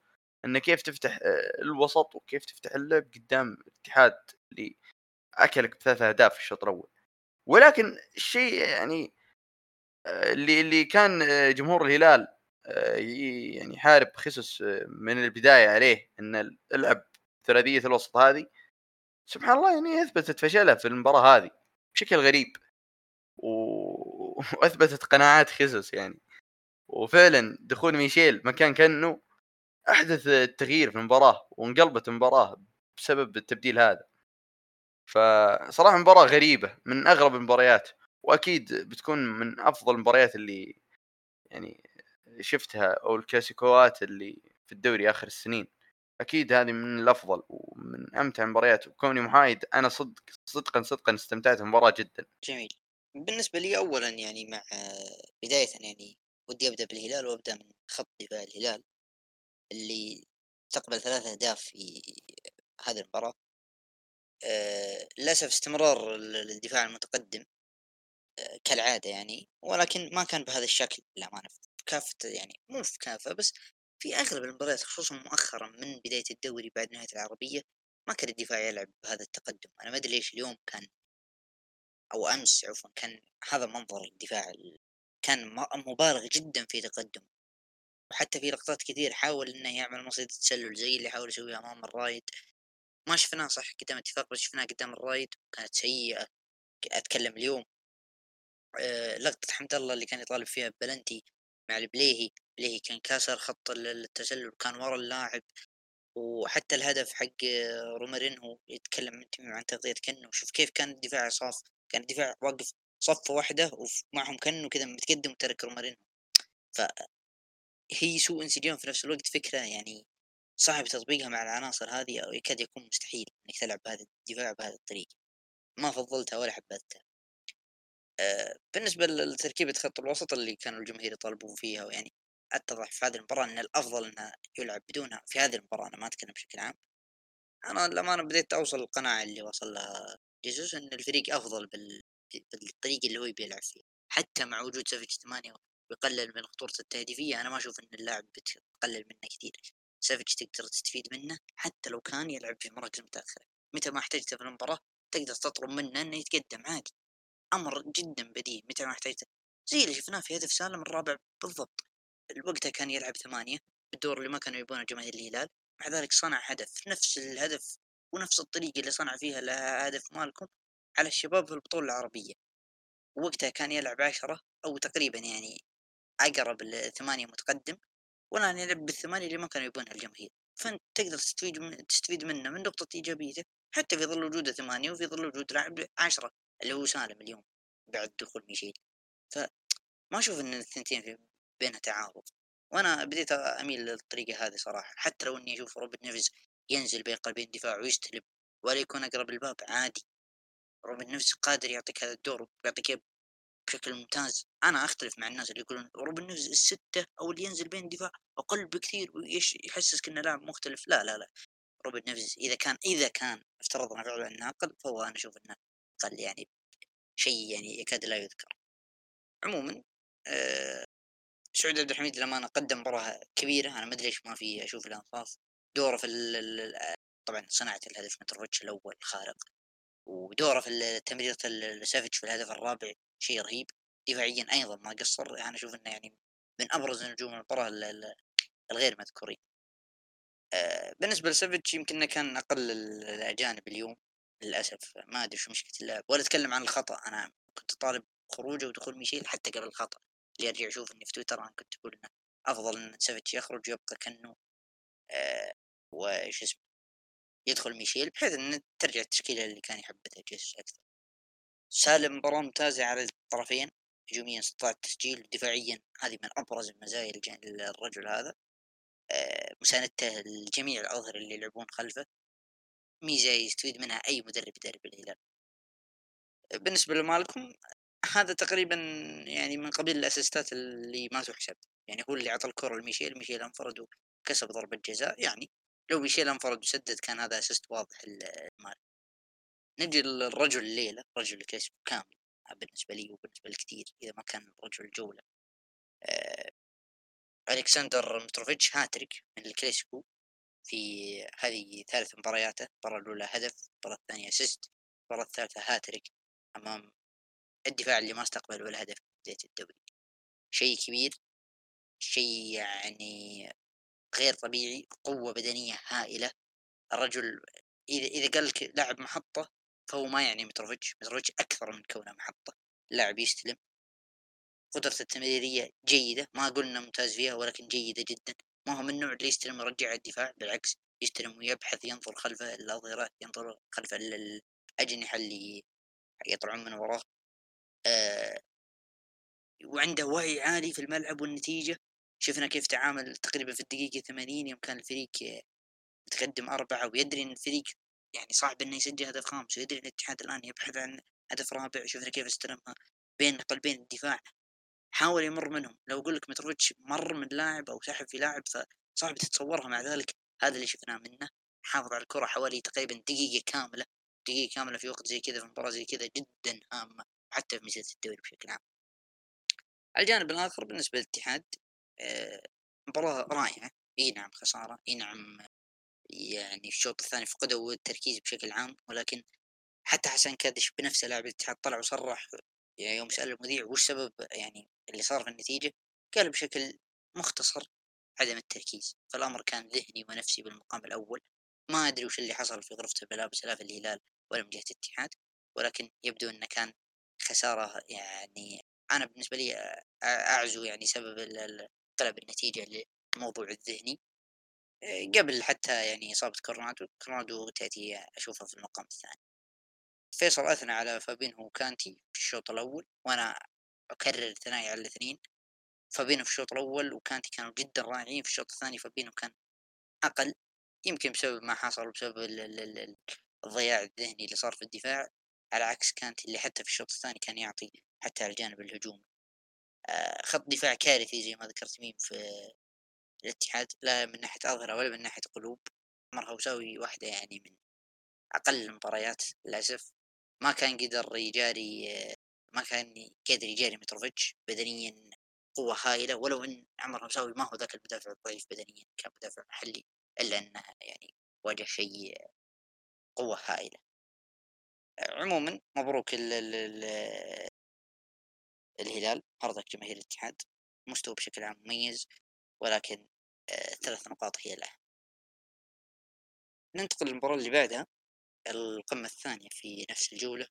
إنه كيف تفتح الوسط وكيف تفتح اللعب قدام الاتحاد اللي أكلك بثلاث أهداف في الشوط الأول. ولكن الشيء يعني آه، اللي اللي كان آه، جمهور الهلال آه، يعني يحارب خصص من البداية عليه إن العب ثلاثية الوسط هذه سبحان الله يعني أثبتت فشلها في المباراة هذه بشكل غريب. وأثبتت قناعات خصص يعني. وفعلا دخول ميشيل مكان كأنه أحدث التغيير في المباراة وانقلبت المباراة بسبب التبديل هذا. فصراحة مباراة غريبة من أغرب المباريات وأكيد بتكون من أفضل المباريات اللي يعني شفتها أو الكلاسيكوات اللي في الدوري آخر السنين. أكيد هذه من الأفضل ومن أمتع المباريات وكوني محايد أنا صدق صدقا صدقا استمتعت بالمباراة جدا. جميل. بالنسبة لي اولا يعني مع بداية يعني ودي أبدأ بالهلال وأبدأ من خط دفاع الهلال اللي استقبل ثلاث أهداف في هذه المباراة. للأسف استمرار الدفاع المتقدم آه، كالعادة يعني ولكن ما كان بهذا الشكل للأمانة كافة يعني مو في كافة بس في أغلب المباريات خصوصا مؤخرا من بداية الدوري بعد نهاية العربية ما كان الدفاع يلعب بهذا التقدم. أنا ما أدري ليش اليوم كان أو أمس عفوا كان هذا منظر الدفاع كان مبالغ جدا في تقدم وحتى في لقطات كثير حاول إنه يعمل مصيدة تسلل زي اللي حاول يسويها أمام الرايد. ما شفناه صح قدام اتفاق بس شفناه قدام الرايد كانت سيئة أتكلم اليوم. أه لقطة حمد الله اللي كان يطالب فيها بلنتي مع البليهي بليهي كان كاسر خط التسلل وكان ورا اللاعب. وحتى الهدف حق رومارينهو يتكلم عن تغطية كنو شوف كيف كان الدفاع صاف كان الدفاع واقف صفة واحدة ومعهم كنو كذا متقدم وترك رومارينهو. ف هي سوء إنسجام في نفس الوقت فكرة يعني صعب تطبيقها مع العناصر هذه أو يكاد يكون مستحيل إنك تلعب بهذا الدفاع بهذه الطريقة ما فضلتها ولا حبذتها. أه بالنسبة لتركيبة خط الوسط اللي كانوا الجماهير يطالبون فيها ويعني اتضح في هذه المباراة أن الأفضل أنها يلعب بدونها في هذه المباراة أنا ما أتكلم بشكل عام. أنا للأمانة بديت أوصل القناعة اللي وصل لها جيسوس أن الفريق أفضل بال... بالطريقة اللي هو بيلعب فيه. حتى مع وجود سافيتش ثمانية ويقلل من خطورة التهديفية أنا ما أشوف أن اللاعب بتقلل منه كثير. سافيتش تقدر تستفيد منه حتى لو كان يلعب في مراكز متأخرة. متى ما احتجته في المباراة تقدر تطلب منه إنه يتقدم عادي. أمر جدا بديهي متى ما احتجته. زي اللي شفناه في هدف سالم الرابع بالضبط. وقتها كان يلعب ثمانية بالدور اللي ما كانوا يبونه جماهير الهلال. مع ذلك صنع هدف. نفس الهدف ونفس الطريقة اللي صنع فيها الهدف مالكم على الشباب في البطولة العربية. وقتها كان يلعب عشرة أو تقريبا يعني أقرب الثمانية متقدم. ولا نلعب بالثمانية اللي ما كانوا يبونها الجماهير فانت تقدر تستفيد من تستفيد منه من نقطة ايجابيته حتى في ظل وجوده ثمانية وفي ظل وجود لاعب عشرة اللي هو سالم اليوم بعد دخول ميشيل. فما أشوف إن الثنتين بينها تعارض. وأنا بديت أميل للطريقة هذه صراحة حتى لو إني أشوف روبن نيفز ينزل بين قلبين دفاع ويستلم ولا يكون أقرب الباب عادي. روبن نيفز قادر يعطيك هذا الدور ويعطيك بشكل ممتاز. أنا أختلف مع الناس اللي يقولون روبن نيفز الستة أو اللي ينزل بين الدفاع أقل بكثير ويش يحسسك انه لاعب مختلف. لا لا لا. روبن نيفز إذا كان إذا كان افترضنا فعلا انه أقل فهو أنا أشوف إنه أقل يعني شيء يعني يكاد لا يذكر. عموما أه سعود عبد الحميد لما قدم مباراة كبيرة. أنا ما أدري ليش ما في أشوف الانصاف دوره في طبعا صناعة الهدف متروفيتش الأول خارق. ودوره في تمريرة السافيتش في الهدف الرابع شيء رهيب. دفاعيا أيضا ما قصر أنا أشوف إنه يعني من أبرز نجوم المباراة ال- ال- الغير مذكورين. بالنسبة لسافيتش يمكن كان أقل ال- الأجانب اليوم للأسف. ما أدري شو مشكلة اللاعب. ولا أتكلم عن الخطأ. أنا كنت طالب خروجه ودخول ميشيل حتى قبل الخطأ. اللي أرجع أشوف إني في تويتر أنا كنت أقول إنه أفضل إن سافيتش يخرج ويبقى كأنه وش اسمه يدخل ميشيل بحيث إن ترجع التشكيلة اللي كان يحبذها جيسوس أكثر. سالم مباراة ممتازة على الطرفين هجوميا استطاع التسجيل دفاعيا هذه من أبرز المزايا الرجل هذا. آه، مساندته لجميع الأظهرة اللي يلعبون خلفه. ميزة يستفيد منها أي مدرب يدرب الهلال بالنسبة لمالكوم هذا تقريبا يعني من قبيل الأسيستات اللي ما تحسب. يعني هو اللي أعطى الكرة لميشيل ميشيل أنفرد وكسب ضربة جزاء يعني لو ميشيل انفرد وسدد كان هذا assist واضح لمالكوم نجي للرجل الليلة رجل الكلاسيكو كامل بالنسبة لي وبالنسبة لكثير إذا ما كان رجل الجولة. آه ألكسندر متروفيتش هاتريك من الكلاسيكو في هذه ثالث مبارياته المباراة الأولى هدف المباراة الثانية assist المباراة الثالثة هاتريك أمام الدفاع اللي ما استقبل ولا هدف في بداية الدوري. شيء كبير شيء يعني غير طبيعي قوة بدنية هائلة. الرجل إذا إذا قال لك لاعب محطة فهو ما يعني متروفيتش متروفيتش أكثر من كونه محطة. لاعب يستلم. قدرته التمريرية جيدة. ما قلنا ممتاز فيها ولكن جيدة جدا. ما هو من النوع اللي يستلم ويرجع الدفاع. بالعكس يستلم ويبحث ينظر خلفه الأظهرة ينظر خلف ال- الأجنحة اللي يطلعون من وراه. آه وعنده وعي عالي في الملعب والنتيجة. شفنا كيف تعامل تقريبا في الدقيقة 80 يوم كان الفريق متقدم أربعة ويدري إن الفريق يعني صعب إنه يسجل هدف خامس ويدري إن الاتحاد الآن يبحث عن هدف رابع شفنا كيف استلمها بين قلبين الدفاع. حاول يمر منهم. لو أقول لك متروفيتش مر من لاعب أو سحب في لاعب فصعب تتصورها. مع ذلك هذا اللي شفناه منه. حافظ على الكرة حوالي تقريبا دقيقة كاملة دقيقة كاملة في وقت زي كذا في مباراة زي كذا جدا هامة حتى في مسيرة الدوري بشكل عام. الجانب الآخر بالنسبة للاتحاد مباراة رائعة. إي نعم خسارة. إي نعم يعني الشوط الثاني فقدوا التركيز بشكل عام ولكن حتى حسن كادش بنفسه لاعب الاتحاد طلع وصرح يعني يوم سأل المذيع وش سبب يعني اللي صار في النتيجة قال بشكل مختصر عدم التركيز. فالأمر كان ذهني ونفسي بالمقام الأول. ما أدري وش اللي حصل في غرفة الملابس لا في الهلال ولا من جهة الاتحاد ولكن يبدو أنه كان خسارة يعني أنا بالنسبة لي أعزو يعني سبب قلب النتيجة للموضوع الذهني. آه، قبل حتى يعني إصابة كورنادو كورنادو تأتي أشوفها في المقام الثاني. فيصل أثنى على فابينهو وكانتي في الشوط الأول وأنا أكرر ثنائي على الاثنين. فابينو في الشوط الأول وكانتي كانوا جدا رائعين في الشوط الثاني فابينو كان أقل. يمكن بسبب ما حصل ال- الضياع الذهني اللي صار في الدفاع على عكس كانتي اللي حتى في الشوط الثاني كان يعطي حتى على الجانب الهجومي. خط دفاع كارثي زي ما ذكرت ميم في الاتحاد لا من ناحية أظهرة ولا من ناحية قلوب. مرة وساوي واحدة يعني من أقل المباريات للأسف. ما كان قدر يجاري ما كان قادر يجاري متروفيتش بدنيا قوة هائلة ولو أن عمر مساوي ما هو ذاك المدافع الضعيف بدنيا كان مدافع محلي إلا أنه يعني واجه شيء قوة هائلة. عموما مبروك ال ال الهلال أرضك جماهير الاتحاد مستوى بشكل عام مميز ولكن آه، ثلاث نقاط هي له. ننتقل للمباراة اللي بعدها القمة الثانية في نفس الجولة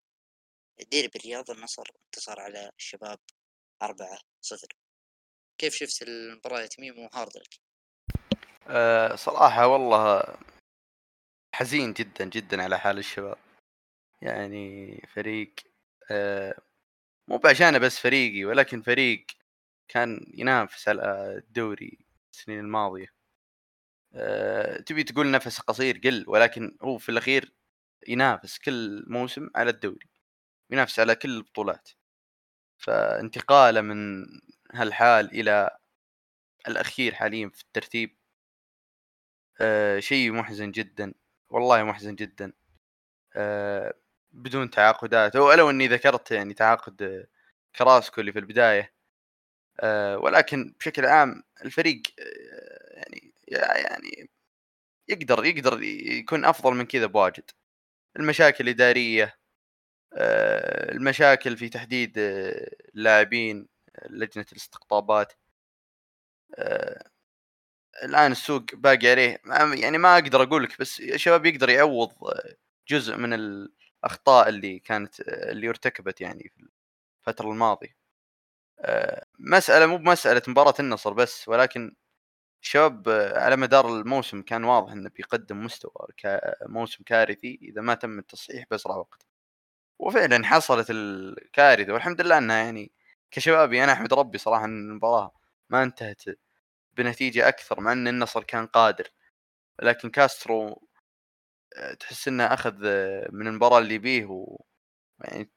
ديربي الرياض النصر انتصر على الشباب أربعة صفر. كيف شفت المباراة يا تميم وهارد لك؟ أه صراحة والله حزين جدا جدا على حال الشباب. يعني فريق أه مو بعشانه بس فريقي ولكن فريق كان ينافس على الدوري السنين الماضية. أه تبي تقول نفس قصير قل ولكن هو في الأخير ينافس كل موسم على الدوري ينافس على كل البطولات. فانتقاله من هالحال إلى الأخير حاليا في الترتيب آه شيء محزن جدا والله محزن جدا. آه بدون تعاقدات ولو إني ذكرت يعني تعاقد كراسكو اللي في البداية. آه ولكن بشكل عام الفريق آه يعني يعني يقدر يقدر يكون أفضل من كذا بواجد. المشاكل الاداريه آه المشاكل في تحديد اللاعبين لجنة الاستقطابات. الآن السوق باقي عليه يعني ما أقدر أقول لك بس الشباب يقدر يعوض جزء من الاخطاء اللي كانت اللي ارتكبت يعني في الفترة الماضية. آه، مسألة مو بمسألة مباراة النصر بس ولكن الشباب على مدار الموسم كان واضح إنه بيقدم مستوى موسم كارثي إذا ما تم التصحيح باسرع وقت. وفعلا حصلت الكارثة والحمد لله إنها يعني كشبابي أنا أحمد ربي صراحة إن المباراة ما انتهت بنتيجة أكثر مع إن النصر كان قادر. لكن كاسترو آه، تحس إنه أخذ آه، من المباراة اللي بيه و يعني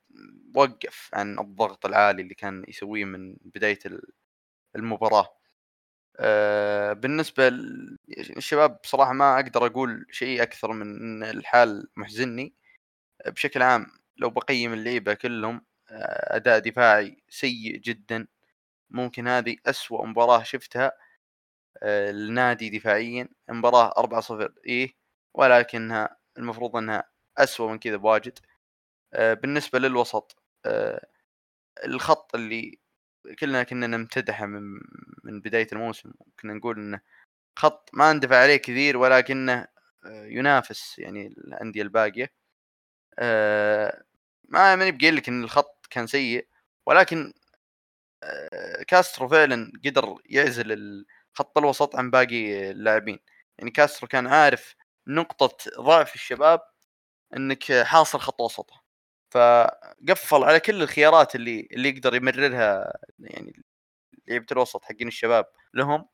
وقف عن الضغط العالي اللي كان يسويه من بداية المباراة. آه، بالنسبة للشباب بصراحة ما أقدر أقول شيء أكثر من إن الحال محزني. بشكل عام لو بقيم اللعيبة كلهم أداء دفاعي سيء جدا. ممكن هذه أسوأ مباراة شفتها النادي دفاعيا. مباراة 4-0 إيه؟ ولكنها المفروض أنها أسوأ من كذا بواجد. آه، بالنسبة للوسط آه، الخط اللي كلنا كنا نمتدحه من من بداية الموسم كنا نقول إنه خط ما اندفع عليه كثير ولكنه آه، ينافس يعني الأندية الباقية. ما ماني بقول لك إن الخط كان سيء ولكن كاسترو فعلا قدر يعزل خط الوسط عن باقي اللاعبين. يعني كاسترو كان عارف نقطة ضعف الشباب إنك حاصر خط وسطه فقفل على كل الخيارات اللي اللي يقدر يمررها يعني لعيبة الوسط حقين الشباب لهم.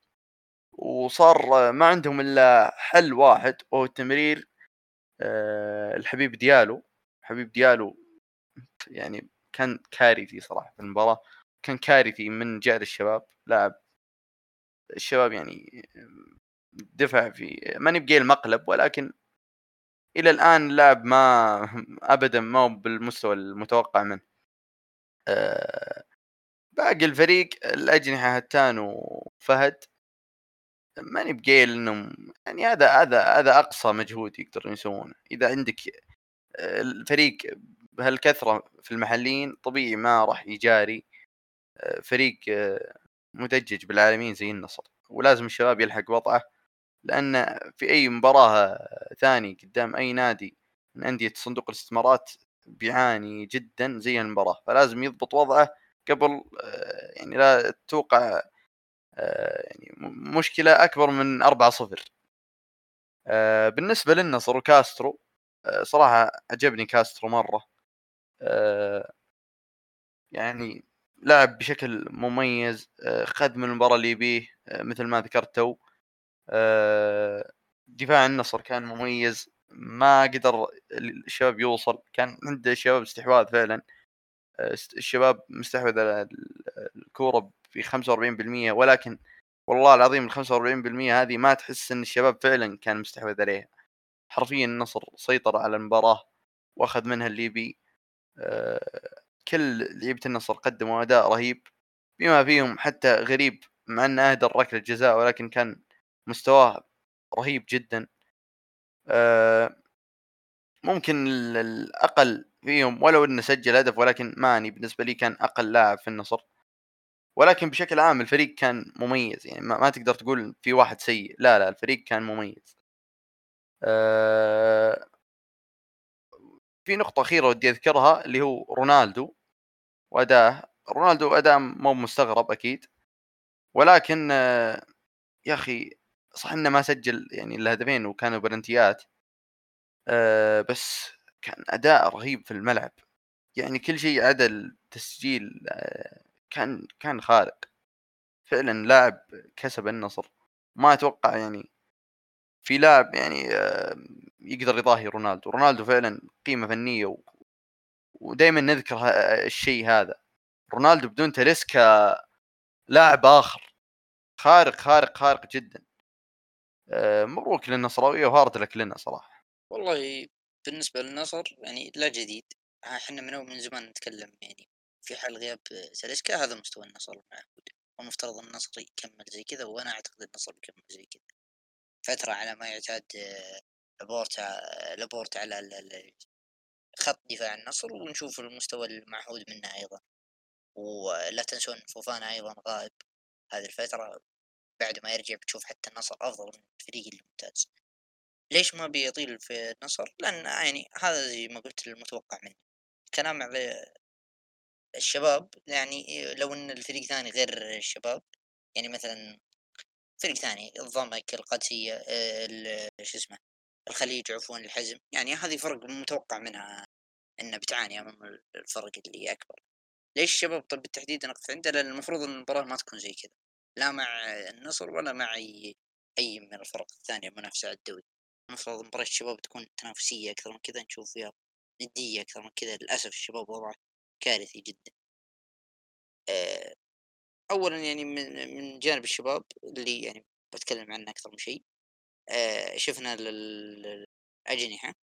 وصار ما عندهم إلا حل واحد وهو التمرير آه، الحبيب ديالو. حبيب ديالو يعني كان كارثي صراحة في المباراة. كان كارثي من جهة الشباب. لاعب الشباب يعني دفع في ماني بقيل مقلب ولكن إلى الآن اللاعب ما ابدا ما هو بالمستوى المتوقع منه. أه باقي الفريق الأجنحة هتان وفهد. ماني بقيل انهم يعني هذا هذا هذا أقصى مجهود يقدرون يسوونه. إذا عندك آه، الفريق بهالكثرة في المحليين طبيعي ما راح يجاري آه، فريق آه، مدجج بالعالمين زي النصر. ولازم الشباب يلحق وضعه. لأن في أي مباراة ثاني قدام أي نادي من أندية صندوق الاستثمارات بيعاني جدا زي المباراة فلازم يضبط وضعه قبل يعني لا توقع يعني مشكلة أكبر من 4 0 بالنسبة للنصر وكاسترو صراحة عجبني كاسترو مرة. يعني لعب بشكل مميز خذ من المباراة اللي يبيه مثل ما ذكرت تو. دفاع النصر كان مميز ما قدر الشباب يوصل كان عند الشباب استحواذ فعلا. الشباب مستحوذ على الكورة ب 45% ولكن والله العظيم ال 45% هذه ما تحس إن الشباب فعلا كان مستحوذ عليها. حرفيا النصر سيطر على المباراة وأخذ منها الليبي. كل لعيبة النصر قدموا أداء رهيب بما فيهم حتى غريب مع إنه اهدر ركله جزاء ولكن كان مستواه رهيب جدا. ممكن الأقل فيهم ولو إنه سجل هدف ولكن ماني بالنسبة لي كان أقل لاعب في النصر. ولكن بشكل عام الفريق كان مميز يعني ما, تقدر تقول في واحد سيء. لا لا الفريق كان مميز. في نقطة أخيرة ودي أذكرها اللي هو رونالدو وأداه رونالدو أداء مو مستغرب أكيد. ولكن يا أخي صح إنه ما سجل يعني الهدفين وكانوا بلنتيات. بس كان أداء رهيب في الملعب. يعني كل شيء عدا التسجيل كان كان خارق. فعلا لاعب كسب النصر. ما أتوقع يعني في لاعب يعني يقدر يضاهي رونالدو. رونالدو فعلا قيمة فنية و... ودائما نذكر الشيء هذا. رونالدو بدون تاليسكا لاعب آخر. خارق خارق خارق جدا. مبروك للنصراويه وهارد لك لنا صراحة والله بالنسبة للنصر يعني لا جديد. إحنا من من زمان نتكلم يعني في حال غياب ساليسكا هذا مستوى النصر المعهود والمفترض النصر يكمل زي كذا وأنا أعتقد النصر بيكمل زي كذا. فترة على ما يعتاد لابورتا لابورتا على خط دفاع النصر ونشوف المستوى المعهود منه أيضا. ولا تنسون فوفانا أيضا غائب هذه الفترة. بعد ما يرجع بتشوف حتى النصر أفضل من الفريق الممتاز. ليش ما بيطيل في النصر؟ لأن يعني هذا زي ما قلت المتوقع منه كلام على الشباب يعني لو إن الفريق ثاني غير الشباب يعني مثلا فريق ثاني الضمك القادسية شو اسمه الخليج عفوا الحزم يعني هذه فرق متوقع منها انه بتعاني أمام الفرق اللي أكبر. ليش الشباب طب بالتحديد نقف عنده لأن المفروض إن المباراة ما تكون زي كذا. لا مع النصر ولا مع أي أي من الفرق الثانية المنافسة على الدوري. المفروض مباراة الشباب تكون تنافسية أكثر من كذا نشوف فيها ندية أكثر من كذا. للأسف الشباب وضعه كارثي جدا. آه، اولا يعني من من جانب الشباب اللي يعني بتكلم عنه أكثر من شيء آه، شفنا الأجنحة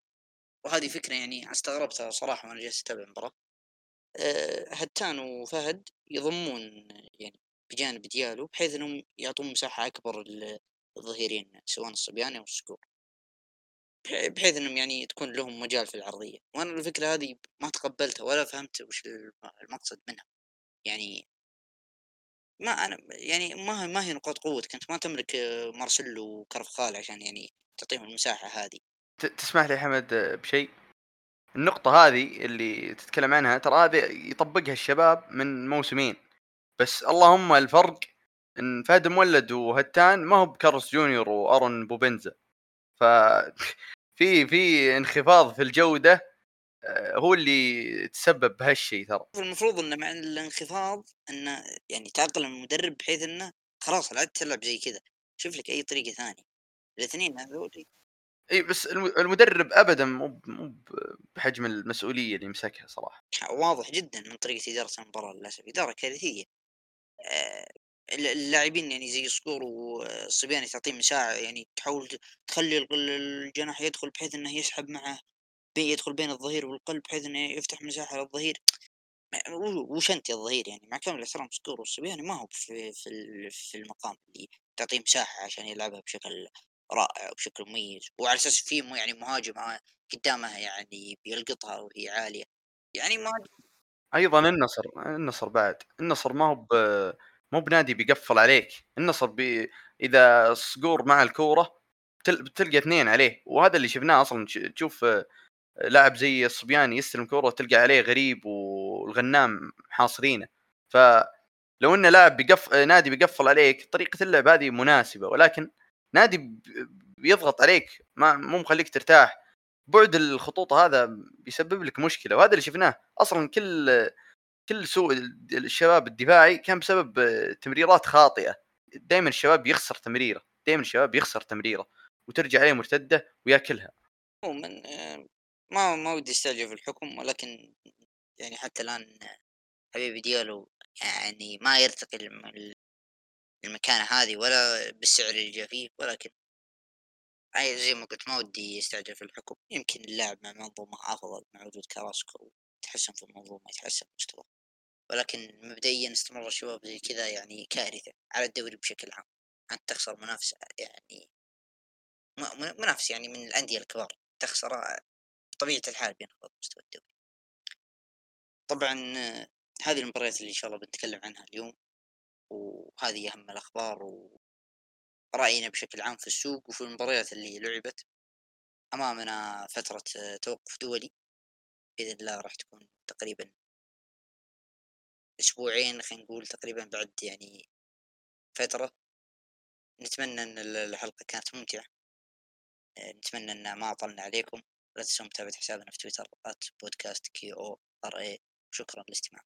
وهذه فكرة يعني استغربتها صراحة وأنا جالس أتابع المباراة. آه، هتان وفهد يضمون يعني بجانب ديالو بحيث إنهم يعطون مساحة أكبر للظهيرين سواء الصبياني أو الصقور بحيث إنهم يعني تكون لهم مجال في العرضية. وأنا الفكرة هذه ما تقبلتها ولا فهمت وش المقصد منها. يعني ما أنا يعني ما ما هي نقاط قوتك. أنت ما تملك مارسيلو وكارفخال عشان يعني تعطيهم المساحة هذه. تسمح لي حمد بشيء؟ النقطة هذه اللي تتكلم عنها ترى هذه يطبقها الشباب من موسمين. بس اللهم الفرق إن فهد المولد وهتان ما هو بكارلوس جونيور وأرون بوبنزا ف في في انخفاض في الجودة آه، هو اللي تسبب بهالشيء ترى. المفروض إنه مع الانخفاض إنه يعني تعقل المدرب بحيث إنه خلاص لا تلعب زي كذا. شوف لك أي طريقة ثانية. الاثنين هذول إي بس المدرب ابدا مو مو بحجم المسؤولية اللي مسكها صراحة. واضح جدا من طريقة إدارة المباراة للأسف. إدارة كارثية. اللاعبين يعني زي صقور والصبياني تعطيه مساحه يعني تحاول تخلي الجناح يدخل بحيث إنه يسحب معه يدخل بين الظهير والقلب بحيث إنه يفتح مساحة للظهير. وش أنت الظهير يعني؟ مع كامل الاحترام سكور والصبياني ما هو في في في المقام اللي تعطيه مساحة عشان يلعبها بشكل رائع وبشكل مميز. وعلى أساس في يعني مهاجم قدامها يعني بيلقطها وهي عالية. يعني ما أيضا النصر النصر بعد النصر ما هو ب... مو بنادي بيقفل عليك النصر بي... إذا صقور مع الكورة بتلقى اثنين عليه وهذا اللي شفناه أصلا تشوف لاعب زي الصبياني يستلم كورة تلقى عليه غريب والغنام حاصرينه. فلو ان لاعب بيقف نادي بيقفل عليك طريقة اللعب هذه مناسبة ولكن نادي بيضغط عليك ما مو مخليك ترتاح. بعد الخطوط هذا بيسبب لك مشكلة وهذا اللي شفناه. أصلا كل كل سوء الشباب الدفاعي كان بسبب تمريرات خاطئة. دائما الشباب يخسر تمريرة دائما الشباب يخسر تمريرة وترجع عليه مرتدة وياكلها. عموما ما ما ودي أستعجل في الحكم ولكن يعني حتى الآن حبيبي ديالو يعني ما يرتقي المكانة هذه ولا بالسعر اللي فيه ولكن أي زي ما قلت ما ودي يستعجل في الحكم. يمكن اللاعب مع منظومة أفضل مع وجود كراسكو يتحسن في المنظومة يتحسن مستوى ولكن مبدئيا استمرار الشباب زي كذا يعني كارثة على الدوري بشكل عام. أنت تخسر منافسة يعني منافس يعني من الأندية الكبار. تخسر بطبيعة الحال بينخفض مستوى الدوري. طبعا هذه المباريات اللي إن شاء الله بنتكلم عنها اليوم وهذه أهم الأخبار ورأينا بشكل عام في السوق وفي المباريات اللي لعبت أمامنا فترة توقف دولي. بإذن الله راح تكون تقريبا أسبوعين خلينا نقول تقريبا بعد يعني فترة. نتمنى أن الحلقة كانت ممتعة. نتمنى أن ما أطلنا عليكم. لا تنسوا متابعة حسابنا في تويتر بودكاست كي أو ار اي شكرا للاستماع